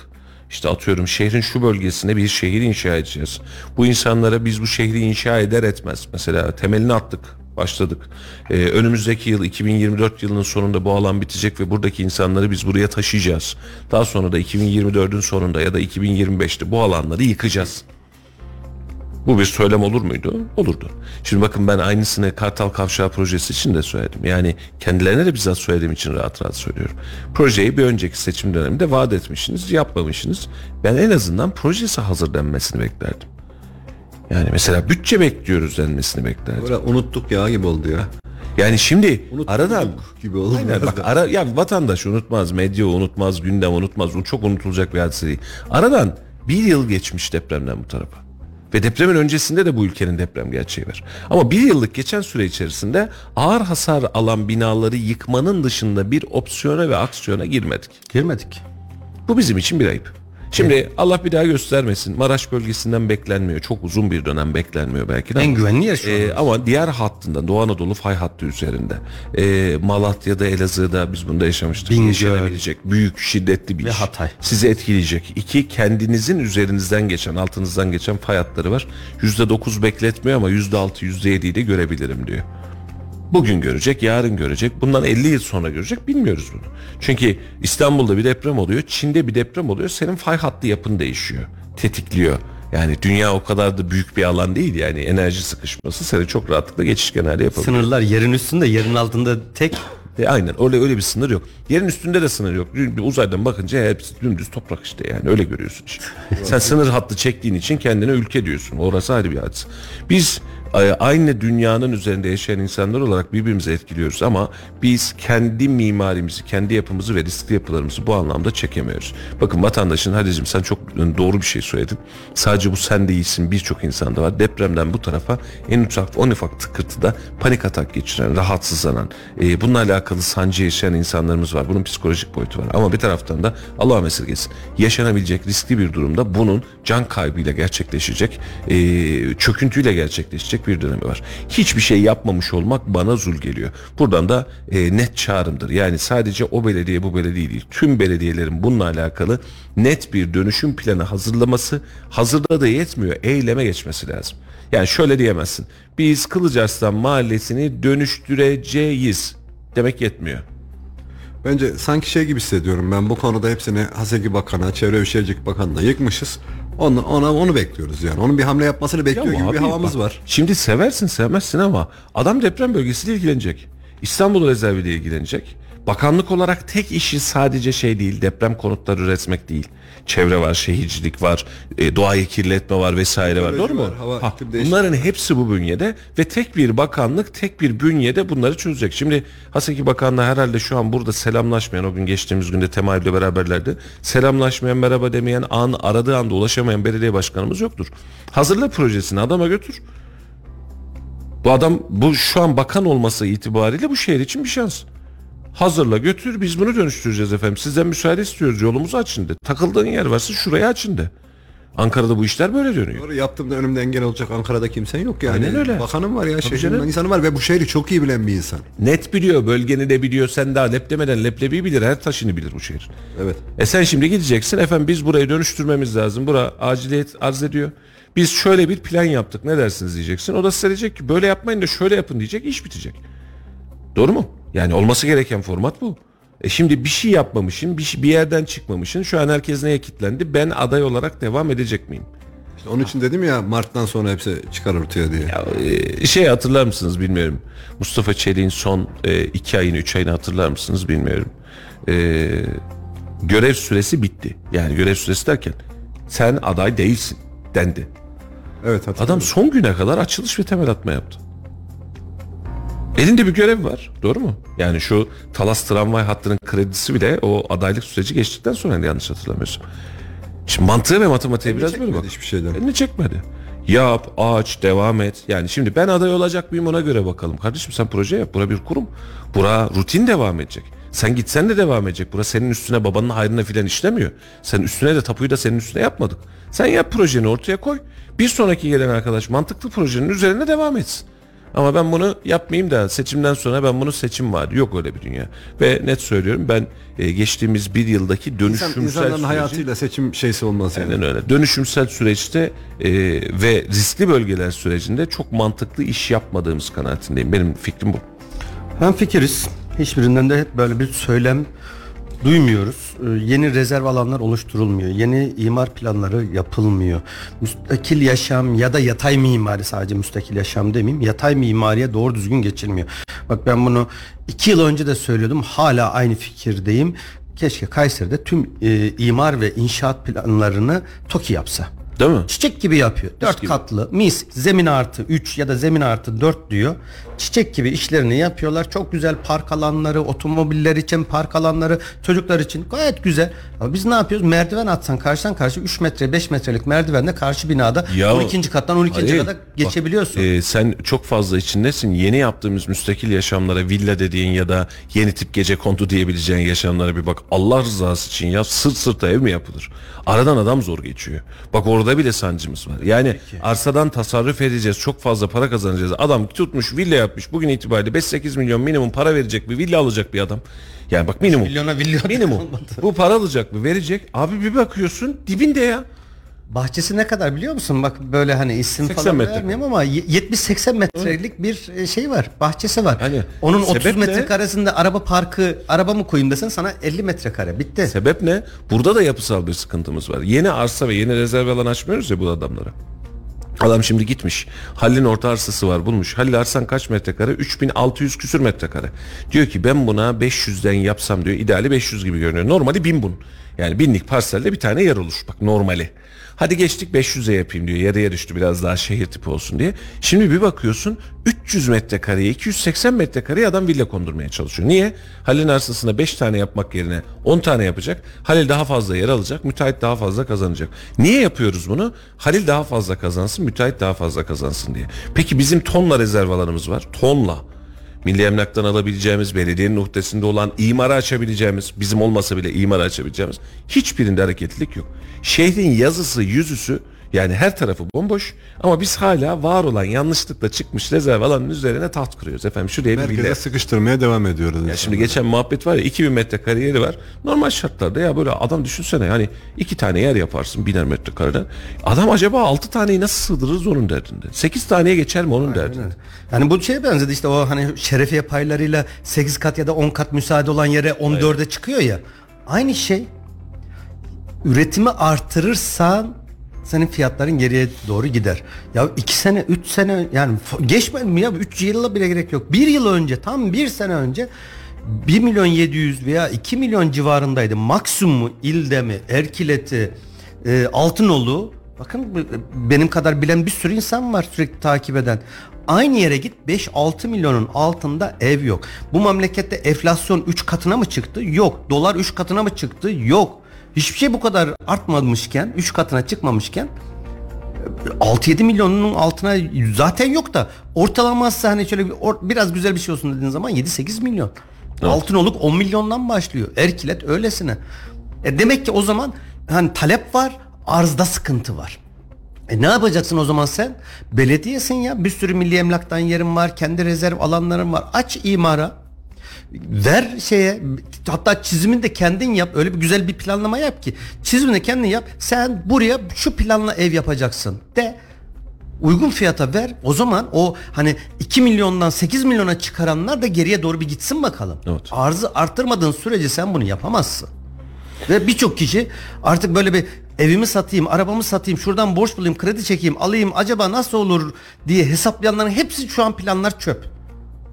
İşte atıyorum şehrin şu bölgesine bir şehir inşa edeceğiz. Bu insanlara biz bu şehri inşa eder etmez. Mesela temelini attık başladık. Ee, önümüzdeki yıl 2024 yılının sonunda bu alan bitecek ve buradaki insanları biz buraya taşıyacağız. Daha sonra da 2024'ün sonunda ya da 2025'te bu alanları yıkacağız. Bu bir söylem olur muydu? Olurdu. Şimdi bakın ben aynısını Kartal Kavşağı projesi için de söyledim. Yani kendilerine de bizzat söylediğim için rahat rahat söylüyorum. Projeyi bir önceki seçim döneminde vaat etmişsiniz, yapmamışsınız. Ben en azından projesi hazır denmesini beklerdim. Yani mesela bütçe bekliyoruz denmesini beklerdim. Böyle unuttuk ya gibi oldu ya. Yani şimdi Unuttuk aradan gibi oldu Aynen bak ara ya vatandaş unutmaz, medya unutmaz, gündem unutmaz. Bu çok unutulacak bir hadise değil. Aradan bir yıl geçmiş depremden bu tarafa. Ve depremin öncesinde de bu ülkenin deprem gerçeği var. Ama bir yıllık geçen süre içerisinde ağır hasar alan binaları yıkmanın dışında bir opsiyona ve aksiyona girmedik. Girmedik. Bu bizim için bir ayıp. Şimdi Allah bir daha göstermesin. Maraş bölgesinden beklenmiyor. Çok uzun bir dönem beklenmiyor belki de. En ama- güvenli yer şu Ee, ama diğer hattında Doğu Anadolu fay hattı üzerinde. Ee, Malatya'da, Elazığ'da biz bunda yaşamıştık. Bingöl. Yaşanabilecek büyük şiddetli bir Ve iş. Hatay. Sizi etkileyecek. İki kendinizin üzerinizden geçen, altınızdan geçen fay hatları var. Yüzde dokuz bekletmiyor ama yüzde altı, yüzde yediyi de görebilirim diyor. Bugün görecek, yarın görecek. Bundan 50 yıl sonra görecek bilmiyoruz bunu. Çünkü İstanbul'da bir deprem oluyor, Çin'de bir deprem oluyor. Senin fay hattı yapın değişiyor, tetikliyor. Yani dünya o kadar da büyük bir alan değil yani enerji sıkışması seni çok rahatlıkla geçişken hale yapabilir. Sınırlar yerin üstünde, yerin altında tek. E, aynen öyle öyle bir sınır yok. Yerin üstünde de sınır yok. Bir uzaydan bakınca hepsi dümdüz toprak işte yani öyle görüyorsun işte. Sen sınır hattı çektiğin için kendine ülke diyorsun. Orası ayrı bir hadise. Biz aynı dünyanın üzerinde yaşayan insanlar olarak birbirimizi etkiliyoruz ama biz kendi mimarimizi, kendi yapımızı ve riskli yapılarımızı bu anlamda çekemiyoruz. Bakın vatandaşın Halicim sen çok doğru bir şey söyledin. Sadece bu sen değilsin birçok insanda var. Depremden bu tarafa en ufak, en ufak tıkırtıda panik atak geçiren, rahatsızlanan, e, bununla alakalı sancı yaşayan insanlarımız var. Bunun psikolojik boyutu var. Ama bir taraftan da Allah'a esirgesin. Yaşanabilecek riskli bir durumda bunun can kaybıyla gerçekleşecek, e, çöküntüyle gerçekleşecek, geçecek bir dönemi var. Hiçbir şey yapmamış olmak bana zul geliyor. Buradan da e, net çağrımdır. Yani sadece o belediye bu belediye değil. Tüm belediyelerin bununla alakalı net bir dönüşüm planı hazırlaması hazırda da yetmiyor. Eyleme geçmesi lazım. Yani şöyle diyemezsin. Biz Kılıçarslan Mahallesi'ni dönüştüreceğiz demek yetmiyor. Bence sanki şey gibi hissediyorum ben bu konuda hepsini Haseki Bakan'a, Çevre ve Şehircilik Bakanı'na yıkmışız. Onu, ona onu bekliyoruz yani. Onun bir hamle yapmasını bekliyor gibi bir abi havamız bak, var. Şimdi seversin sevmezsin ama adam deprem bölgesiyle ilgilenecek. İstanbul rezerviyle ilgilenecek. Bakanlık olarak tek işi sadece şey değil deprem konutları üretmek değil. Çevre var, şehircilik var, e, doğayı kirletme var vesaire var. Doğru mu? var, hava, Ha, bunların hepsi bu bünyede ve tek bir bakanlık, tek bir bünyede bunları çözecek. Şimdi Haseki Bakan'la herhalde şu an burada selamlaşmayan, o gün geçtiğimiz günde Tema ile beraberlerdi. Selamlaşmayan, merhaba demeyen, an aradığı anda ulaşamayan belediye başkanımız yoktur. Hazırla projesini adama götür. Bu adam bu şu an bakan olması itibariyle bu şehir için bir şans. Hazırla götür biz bunu dönüştüreceğiz efendim. Sizden müsaade istiyoruz yolumuzu açın de. Takıldığın yer varsa şurayı açın de. Ankara'da bu işler böyle dönüyor. Doğru yaptığımda önümde engel olacak Ankara'da kimsen yok yani. Aynen öyle. Bakanım var ya canım. insanı var ve bu şehri çok iyi bilen bir insan. Net biliyor bölgeni de biliyor sen daha lep demeden leblebi bilir her taşını bilir bu şehir. Evet. E sen şimdi gideceksin efendim biz burayı dönüştürmemiz lazım. Bura aciliyet arz ediyor. Biz şöyle bir plan yaptık ne dersiniz diyeceksin. O da size diyecek ki böyle yapmayın da şöyle yapın diyecek iş bitecek. Doğru mu? Yani olması gereken format bu. E şimdi bir şey yapmamışsın, bir, şey, bir yerden çıkmamışsın. Şu an herkes neye kilitlendi? Ben aday olarak devam edecek miyim? İşte onun için dedim ya Mart'tan sonra hepsi çıkar ortaya diye. Ya, e, şey hatırlar mısınız bilmiyorum. Mustafa Çelik'in son e, iki ayını, üç ayını hatırlar mısınız bilmiyorum. E, görev süresi bitti. Yani görev süresi derken sen aday değilsin dendi. Evet hatırladım. Adam son güne kadar açılış ve temel atma yaptı. Elinde bir görev var. Doğru mu? Yani şu Talas tramvay hattının kredisi bile o adaylık süreci geçtikten sonra yanlış hatırlamıyorsam. Şimdi mantığı ve matematiğe biraz böyle bak. hiçbir şeyden. Elini çekmedi. Yap, aç, devam et. Yani şimdi ben aday olacak mıyım ona göre bakalım. Kardeşim sen proje yap. Bura bir kurum. Bura rutin devam edecek. Sen gitsen de devam edecek. Bura senin üstüne babanın hayrına filan işlemiyor. Sen üstüne de tapuyu da senin üstüne yapmadık. Sen yap projeni ortaya koy. Bir sonraki gelen arkadaş mantıklı projenin üzerine devam etsin. Ama ben bunu yapmayayım da seçimden sonra ben bunu seçim vaadi. Yok öyle bir dünya. Ve net söylüyorum ben e, geçtiğimiz bir yıldaki dönüşümsel İnsan, insanların süreci- hayatıyla seçim şeysi olmaz yani. Aynen öyle. Dönüşümsel süreçte e, ve riskli bölgeler sürecinde çok mantıklı iş yapmadığımız kanaatindeyim. Benim fikrim bu. Hem fikiriz. Hiçbirinden de hep böyle bir söylem duymuyoruz. Ee, yeni rezerv alanlar oluşturulmuyor. Yeni imar planları yapılmıyor. Müstakil yaşam ya da yatay mimari sadece müstakil yaşam demeyeyim. Yatay mimariye doğru düzgün geçilmiyor. Bak ben bunu iki yıl önce de söylüyordum. Hala aynı fikirdeyim. Keşke Kayseri'de tüm e, imar ve inşaat planlarını TOKİ yapsa. Değil mi? Çiçek gibi yapıyor. Dört gibi. katlı mis zemin artı 3 ya da zemin artı 4 diyor. Çiçek gibi işlerini yapıyorlar. Çok güzel park alanları, otomobiller için park alanları, çocuklar için gayet güzel. Ama biz ne yapıyoruz? Merdiven atsan karşıdan karşı 3 metre 5 metrelik merdivenle karşı binada Ya- 12. kattan 12. Hayır. kata geçebiliyorsun. Bak, e, sen çok fazla içindesin. Yeni yaptığımız müstakil yaşamlara villa dediğin ya da yeni tip gece kondu diyebileceğin yaşamlara bir bak. Allah rızası için ya sırt sırta ev mi yapılır? Aradan adam zor geçiyor. Bak orada bile sancımız var. Yani arsadan tasarruf edeceğiz. Çok fazla para kazanacağız. Adam tutmuş villa yapmış. Bugün itibariyle 5-8 milyon minimum para verecek bir villa alacak bir adam. Yani bak minimum. milyona villa Minimum. Bu para alacak mı? Verecek. Abi bir bakıyorsun dibinde ya. Bahçesi ne kadar biliyor musun? Bak böyle hani isim 80 falan metre. vermiyorum ama ye- 70-80 metrelik bir e, şey var. Bahçesi var. Hani Onun 30 sebep ne? metrekaresinde araba parkı, araba mı koyayım desen sana 50 metrekare. Bitti. Sebep ne? Burada da yapısal bir sıkıntımız var. Yeni arsa ve yeni rezerv alan açmıyoruz ya bu adamlara. Adam şimdi gitmiş. Halil'in orta arsası var bulmuş. Halil arsan kaç metrekare? 3600 küsür metrekare. Diyor ki ben buna 500'den yapsam diyor. İdeali 500 gibi görünüyor. Normali 1000 bun. Yani binlik parselde bir tane yer olur. Bak normali. Hadi geçtik 500'e yapayım diyor. Yarıya düştü biraz daha şehir tipi olsun diye. Şimdi bir bakıyorsun 300 metrekareye 280 metrekareye adam villa kondurmaya çalışıyor. Niye? Halil'in arsasına 5 tane yapmak yerine 10 tane yapacak. Halil daha fazla yer alacak. Müteahhit daha fazla kazanacak. Niye yapıyoruz bunu? Halil daha fazla kazansın. Müteahhit daha fazla kazansın diye. Peki bizim tonla rezerv alanımız var. Tonla. Milli Emlak'tan alabileceğimiz, belediyenin uhdesinde olan imara açabileceğimiz, bizim olmasa bile imara açabileceğimiz hiçbirinde hareketlilik yok. Şehrin yazısı, yüzüsü Yani her tarafı bomboş ama biz hala var olan yanlışlıkla çıkmış rezerv alanın üzerine taht kuruyoruz. Efendim şuraya bir Merkeze villa. sıkıştırmaya devam ediyoruz. Ya şimdi geçen muhabbet var ya 2000 metrekare yeri var. Normal şartlarda ya böyle adam düşünsene yani iki tane yer yaparsın biner metrekareden. Adam acaba altı taneyi nasıl sığdırırız onun derdinde. Sekiz taneye geçer mi onun derdinde. Yani bu şeye benzedi işte o hani şerefiye paylarıyla 8 kat ya da 10 kat müsaade olan yere 14'e çıkıyor ya. Aynı şey üretimi artırırsan senin fiyatların geriye doğru gider. Ya 2 sene 3 sene yani geçmedi mi ya 3 yıla bile gerek yok. 1 yıl önce tam 1 sene önce 1 milyon 700 veya 2 milyon civarındaydı. Maksimumu ilde mi, Erkilet'i, e, Altınoluk Bakın benim kadar bilen bir sürü insan var sürekli takip eden. Aynı yere git 5-6 milyonun altında ev yok. Bu memlekette enflasyon 3 katına mı çıktı? Yok. Dolar 3 katına mı çıktı? Yok. Hiçbir şey bu kadar artmamışken, 3 katına çıkmamışken 6-7 milyonun altına zaten yok da ortalaması hani şöyle bir, or- biraz güzel bir şey olsun dediğin zaman 7-8 milyon. Altınoluk 10 milyondan başlıyor. Erkilet öylesine. E demek ki o zaman hani talep var, arzda sıkıntı var. E ne yapacaksın o zaman sen? Belediyesin ya. Bir sürü milli emlaktan yerin var. Kendi rezerv alanların var. Aç imara. Ver şeye hatta çizimini de kendin yap. Öyle bir güzel bir planlama yap ki. Çizimini kendin yap. Sen buraya şu planla ev yapacaksın. De uygun fiyata ver. O zaman o hani 2 milyondan 8 milyona çıkaranlar da geriye doğru bir gitsin bakalım. Evet. Arzı arttırmadığın sürece sen bunu yapamazsın. Ve birçok kişi artık böyle bir evimi satayım, arabamı satayım, şuradan borç bulayım, kredi çekeyim, alayım, acaba nasıl olur diye hesaplayanların hepsi şu an planlar çöp.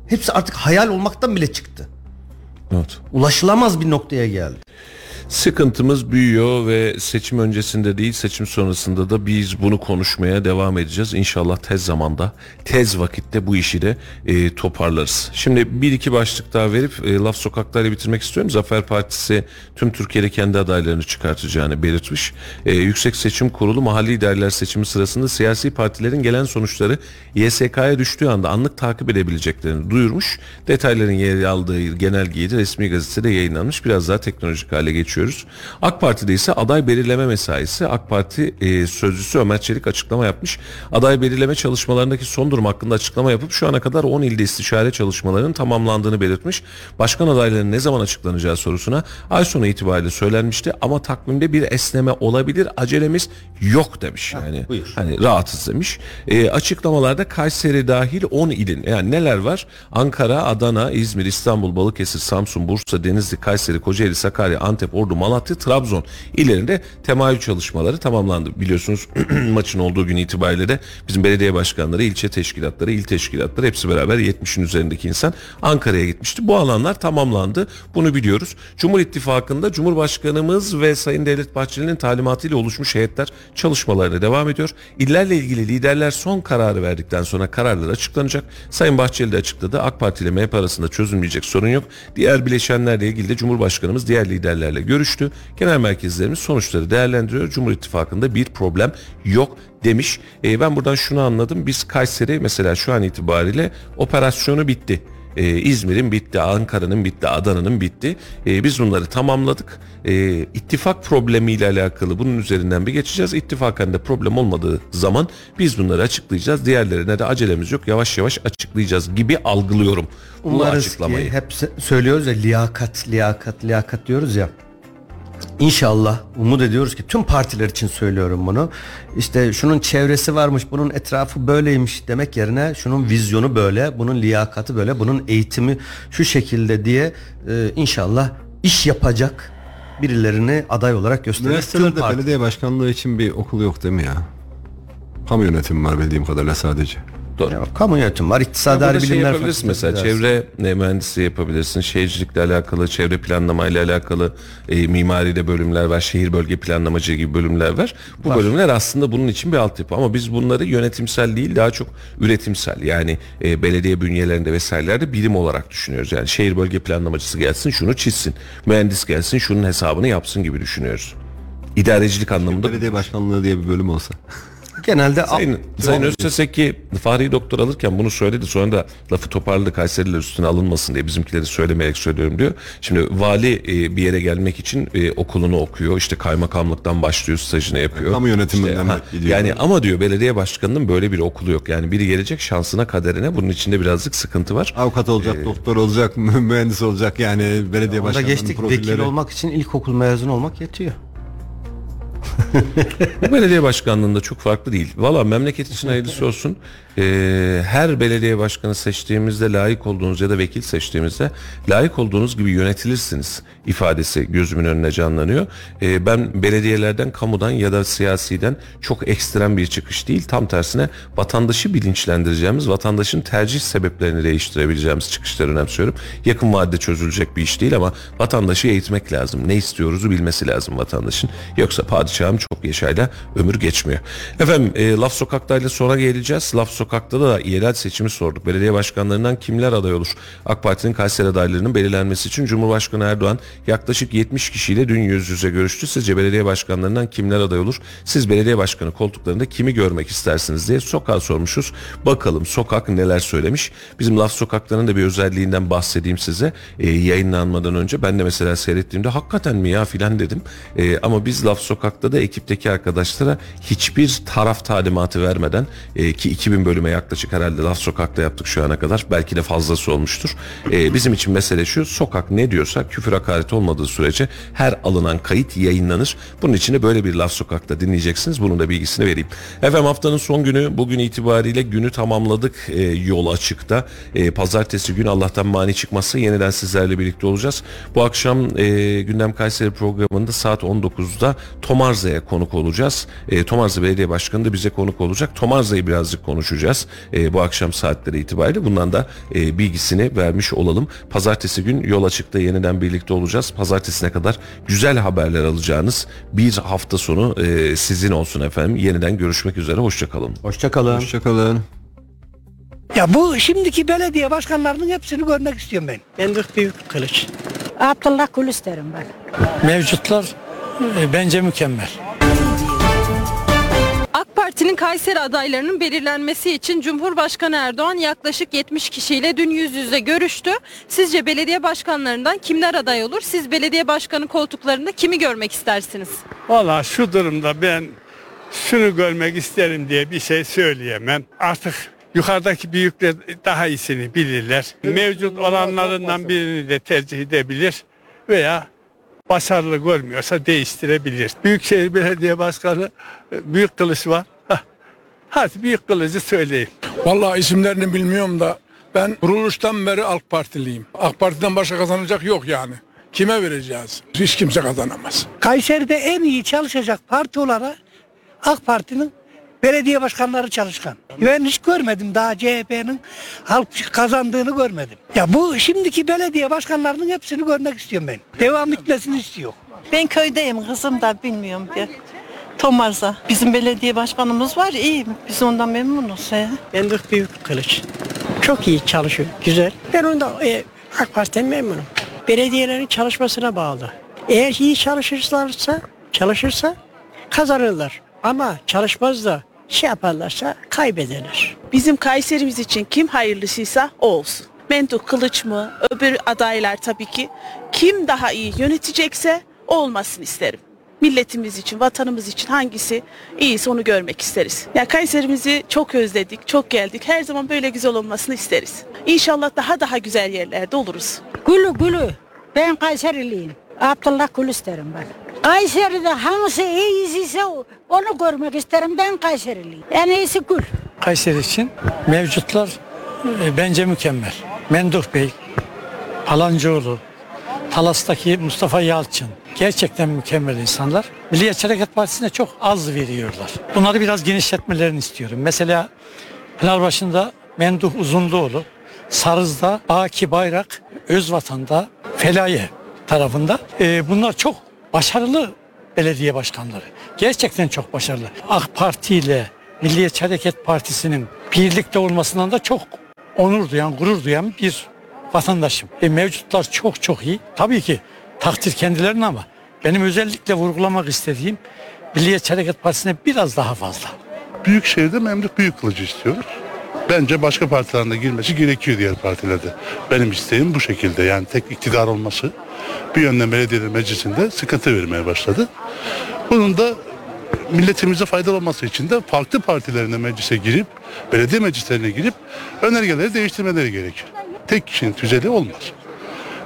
Hepsi artık hayal olmaktan bile çıktı. Evet. Ulaşılamaz bir noktaya geldi. Sıkıntımız büyüyor ve seçim öncesinde değil seçim sonrasında da biz bunu konuşmaya devam edeceğiz. İnşallah tez zamanda, tez vakitte bu işi de e, toparlarız. Şimdi bir iki başlık daha verip e, laf sokaklarıyla bitirmek istiyorum. Zafer Partisi tüm Türkiye'de kendi adaylarını çıkartacağını belirtmiş. E, Yüksek Seçim Kurulu mahalli liderler seçimi sırasında siyasi partilerin gelen sonuçları YSK'ya düştüğü anda anlık takip edebileceklerini duyurmuş. Detayların yer aldığı genelgeyi de resmi gazetede yayınlanmış. Biraz daha teknolojik hale geçiyoruz. AK Parti'de ise aday belirleme mesaisi AK Parti e, sözcüsü Ömer Çelik açıklama yapmış. Aday belirleme çalışmalarındaki son durum hakkında açıklama yapıp şu ana kadar 10 ilde istişare çalışmalarının tamamlandığını belirtmiş. Başkan adaylarının ne zaman açıklanacağı sorusuna ay sonu itibariyle söylenmişti ama takvimde bir esneme olabilir acelemiz yok demiş yani. buyur. Hani rahatız demiş. E, açıklamalarda Kayseri dahil 10 ilin yani neler var? Ankara, Adana, İzmir, İstanbul, Balıkesir, Samsun, Bursa, Denizli, Kayseri, Kocaeli, Sakarya, Antep, Ordu, Malatya, Trabzon illerinde temayül çalışmaları tamamlandı. Biliyorsunuz maçın olduğu gün itibariyle de bizim belediye başkanları, ilçe teşkilatları, il teşkilatları hepsi beraber 70'in üzerindeki insan Ankara'ya gitmişti. Bu alanlar tamamlandı. Bunu biliyoruz. Cumhur İttifakı'nda Cumhurbaşkanımız ve Sayın Devlet Bahçeli'nin talimatıyla oluşmuş heyetler çalışmalarına devam ediyor. İllerle ilgili liderler son kararı verdikten sonra kararlar açıklanacak. Sayın Bahçeli de açıkladı. AK Parti ile MHP arasında çözülmeyecek sorun yok. Diğer bileşenlerle ilgili de Cumhurbaşkanımız diğer liderlerle görüştü. Genel merkezlerimiz sonuçları değerlendiriyor. Cumhur İttifakı'nda bir problem yok demiş. E, ben buradan şunu anladım. Biz Kayseri mesela şu an itibariyle operasyonu bitti. Ee, İzmir'in bitti, Ankara'nın bitti, Adana'nın bitti. Ee, biz bunları tamamladık. Ee, ittifak problemiyle alakalı bunun üzerinden bir geçeceğiz. İttifakın da problem olmadığı zaman biz bunları açıklayacağız. Diğerlerine de acelemiz yok. Yavaş yavaş açıklayacağız gibi algılıyorum bu Umarız açıklamayı. ki hep söylüyoruz ya liyakat, liyakat, liyakat diyoruz ya. İnşallah umut ediyoruz ki tüm partiler için söylüyorum bunu. İşte şunun çevresi varmış, bunun etrafı böyleymiş demek yerine şunun vizyonu böyle, bunun liyakati böyle, bunun eğitimi şu şekilde diye e, inşallah iş yapacak birilerini aday olarak gösterir. Üniversitelerde belediye başkanlığı için bir okul yok değil mi ya? Kamu yönetimi var bildiğim kadarıyla sadece. Doğru. Ya, kamu yönetimi var, Ya iktisadi burada şey bilimler yapabilirsin fakültesi mesela dersi. çevre e, mühendisliği yapabilirsin. Şehircilikle alakalı, çevre planlamayla alakalı e, mimaride bölümler var. Şehir bölge planlamacı gibi bölümler var. Bu bölümler aslında bunun için bir altyapı ama biz bunları yönetimsel değil daha çok üretimsel yani e, belediye bünyelerinde vesairelerde birim olarak düşünüyoruz. Yani şehir bölge planlamacısı gelsin şunu çizsin. Mühendis gelsin şunun hesabını yapsın gibi düşünüyoruz. İdarecilik anlamında Belediye başkanlığı diye bir bölüm olsa. Genelde Sayın, Sayın Özteseki Fahri Doktor alırken bunu söyledi. Sonra da lafı toparladı Kayseriler üstüne alınmasın diye bizimkileri söylemeyerek söylüyorum diyor. Şimdi vali e, bir yere gelmek için e, okulunu okuyor. İşte kaymakamlıktan başlıyor stajını yapıyor. Kamu yönetiminden İşte, ha, gidiyor. Yani ama diyor belediye başkanının böyle bir okulu yok. Yani biri gelecek şansına kaderine bunun içinde birazcık sıkıntı var. Avukat olacak, doktor olacak, mühendis olacak yani belediye başkanının geçtik profilleri. vekil olmak için ilkokul mezunu olmak yetiyor. Bu belediye başkanlığında çok farklı değil. Valla memleket için hayırlısı olsun. Ee, her belediye başkanı seçtiğimizde layık olduğunuz ya da vekil seçtiğimizde layık olduğunuz gibi yönetilirsiniz ifadesi gözümün önüne canlanıyor. Ee, ben belediyelerden, kamudan ya da siyasiden çok ekstrem bir çıkış değil. Tam tersine vatandaşı bilinçlendireceğimiz, vatandaşın tercih sebeplerini değiştirebileceğimiz çıkışları önemsiyorum. Yakın vadede çözülecek bir iş değil ama vatandaşı eğitmek lazım. Ne istiyoruzu bilmesi lazım vatandaşın. Yoksa padişahım çok yaşayla ömür geçmiyor. Efendim e, Laf Sokak'tayla sonra geleceğiz. Laf Sokak'ta da yerel seçimi sorduk. Belediye başkanlarından kimler aday olur? AK Parti'nin Kayseri adaylarının belirlenmesi için Cumhurbaşkanı Erdoğan yaklaşık 70 kişiyle dün yüz yüze görüştü. Sizce belediye başkanlarından kimler aday olur? Siz belediye başkanı koltuklarında kimi görmek istersiniz diye sokağa sormuşuz. Bakalım sokak neler söylemiş. Bizim Laf Sokaklarının da bir özelliğinden bahsedeyim size. E, yayınlanmadan önce ben de mesela seyrettiğimde hakikaten mi ya filan dedim. E, ama biz Laf Sokak'ta da ekipteki arkadaşlara hiçbir taraf talimatı vermeden e, ki 2000 bölüme yaklaşık herhalde Laf Sokak'ta yaptık şu ana kadar. Belki de fazlası olmuştur. E, bizim için mesele şu sokak ne diyorsa küfür hakaret olmadığı sürece her alınan kayıt yayınlanır. Bunun için de böyle bir Laf Sokak'ta dinleyeceksiniz. Bunun da bilgisini vereyim. Efendim haftanın son günü bugün itibariyle günü tamamladık e, yol açıkta. E, pazartesi gün Allah'tan mani çıkmazsa yeniden sizlerle birlikte olacağız. Bu akşam e, Gündem Kayseri programında saat 19'da Tomarza'ya konuk olacağız. E, Tomarza Belediye Başkanı da bize konuk olacak. Tomarza'yı birazcık konuşacağız. E, bu akşam saatleri itibariyle bundan da e, bilgisini vermiş olalım. Pazartesi gün yol açıkta yeniden birlikte olacağız. Pazartesine kadar güzel haberler alacağınız bir hafta sonu e, sizin olsun efendim. Yeniden görüşmek üzere. Hoşçakalın. Hoşçakalın. Hoşçakalın. Ya bu şimdiki belediye başkanlarının hepsini görmek istiyorum ben. Menduh Büyük Kılıç. Abdullah Gül isterim ben. Mevcutlar e, bence mükemmel. Parti'nin Kayseri adaylarının belirlenmesi için Cumhurbaşkanı Erdoğan yaklaşık 70 kişiyle dün yüz yüze görüştü. Sizce belediye başkanlarından kimler aday olur? Siz belediye başkanı koltuklarında kimi görmek istersiniz? Valla şu durumda ben şunu görmek isterim diye bir şey söyleyemem. Artık yukarıdaki büyükler daha iyisini bilirler. Mevcut olanlarından birini de tercih edebilir veya başarılı görmüyorsa değiştirebilir. Büyükşehir Belediye Başkanı e, Büyük Kılıç var. Hadi Büyük Kılıç'ı söyleyeyim. Vallahi isimlerini bilmiyorum da ben kuruluştan beri AK Partiliyim. AK Parti'den başka kazanacak yok yani. Kime vereceğiz? Hiç kimse kazanamaz. Kayseri'de en iyi çalışacak parti olarak AK Parti'nin belediye başkanları çalışkan. Ben hiç görmedim daha CHP'nin halk kazandığını görmedim. Ya bu şimdiki belediye başkanlarının hepsini görmek istiyorum ben. Devam etmesini istiyor. Ben köydeyim kızım da bilmiyorum bir. Tomarza. Bizim belediye başkanımız var iyi. Biz ondan memnunuz. He. Menduh Büyük Kılıç. Çok iyi çalışıyor, güzel. Ben onda e, AK Parti'den memnunum. Belediyelerin çalışmasına bağlı. Eğer iyi çalışırlarsa, çalışırsa kazanırlar. Ama çalışmaz da şey yaparlarsa kaybederler. Bizim Kayserimiz için kim hayırlısıysa o olsun. Menduh Kılıç mı, öbür adaylar tabii ki. Kim daha iyi yönetecekse o olmasını isterim. Milletimiz için, vatanımız için hangisi iyiyse onu görmek isteriz. Ya Kayserimizi çok özledik, çok geldik. Her zaman böyle güzel olmasını isteriz. İnşallah daha daha güzel yerlerde oluruz. Gülü gülü. Ben Kayseriliyim. Abdullah Gül isterim ben. Kayseri'de hangisi iyisiyse onu görmek isterim. Ben Kayseriliyim. En iyisi Gül. Kayseri için mevcutlar e, bence mükemmel. Menduh Bey, Palancıoğlu, Talas'taki Mustafa Yalçın gerçekten mükemmel insanlar. Milliyetçi Hareket Partisi'ne çok az veriyorlar. Bunları biraz genişletmelerini istiyorum. Mesela Pınarbaşı'nda Menduh Uzunluoğlu, Sarız'da Baki Bayrak, Özvatan'da Felaye tarafında. E, bunlar çok başarılı belediye başkanları. Gerçekten çok başarılı. AK Parti ile Milliyetçi Hareket Partisi'nin birlikte olmasından da çok onur duyan, gurur duyan bir vatandaşım. E, mevcutlar çok çok iyi. Tabii ki takdir kendilerine ama benim özellikle vurgulamak istediğim Milliyetçi Hareket Partisi'ne biraz daha fazla. Büyükşehir'de Memduh Büyükkılıcı istiyoruz. Bence başka partilerinde girmesi gerekiyor diğer partilerde. Benim isteğim bu şekilde. Yani tek iktidar olması bir yönden belediyeler meclisinde sıkıntı vermeye başladı. Bunun da milletimize faydalı olması için de farklı partilerine meclise girip, belediye meclislerine girip önergeleri değiştirmeleri gerekir. Tek kişinin tüzeli olmaz.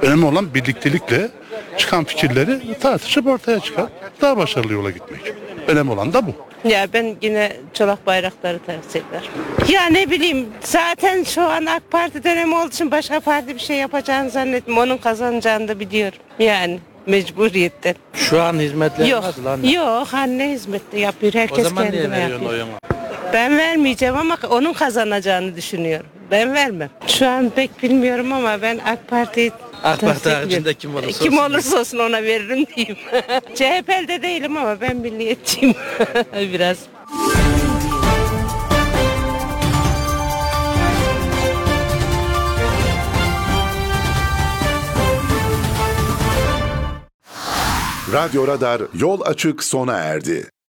Önemli olan birliktelikle çıkan fikirleri tartışıp ortaya çıkar. Daha başarılı yola gitmek. Önemli olan da bu. Ya ben yine çolak bayrakları tavsiye ederim. Ya ne bileyim zaten şu an AK Parti dönemi olduğu için başka parti bir şey yapacağını zannetmiyorum. Onun kazanacağını da biliyorum. Yani mecburiyetten. Şu an hizmetler Yok, nasıl anne? yok anne hizmette yapıyor. Herkes o zaman niye kendine veriyorsun yapıyor. oyunu? Ben vermeyeceğim ama onun kazanacağını düşünüyorum. Ben vermem. Şu an pek bilmiyorum ama ben AK Parti'yi AK Parti haricinde kim olursa Kim olsun. olursa olsun ona veririm diyeyim. CHP'de değilim ama ben milliyetçiyim biraz. Radyo Radar yol açık sona erdi.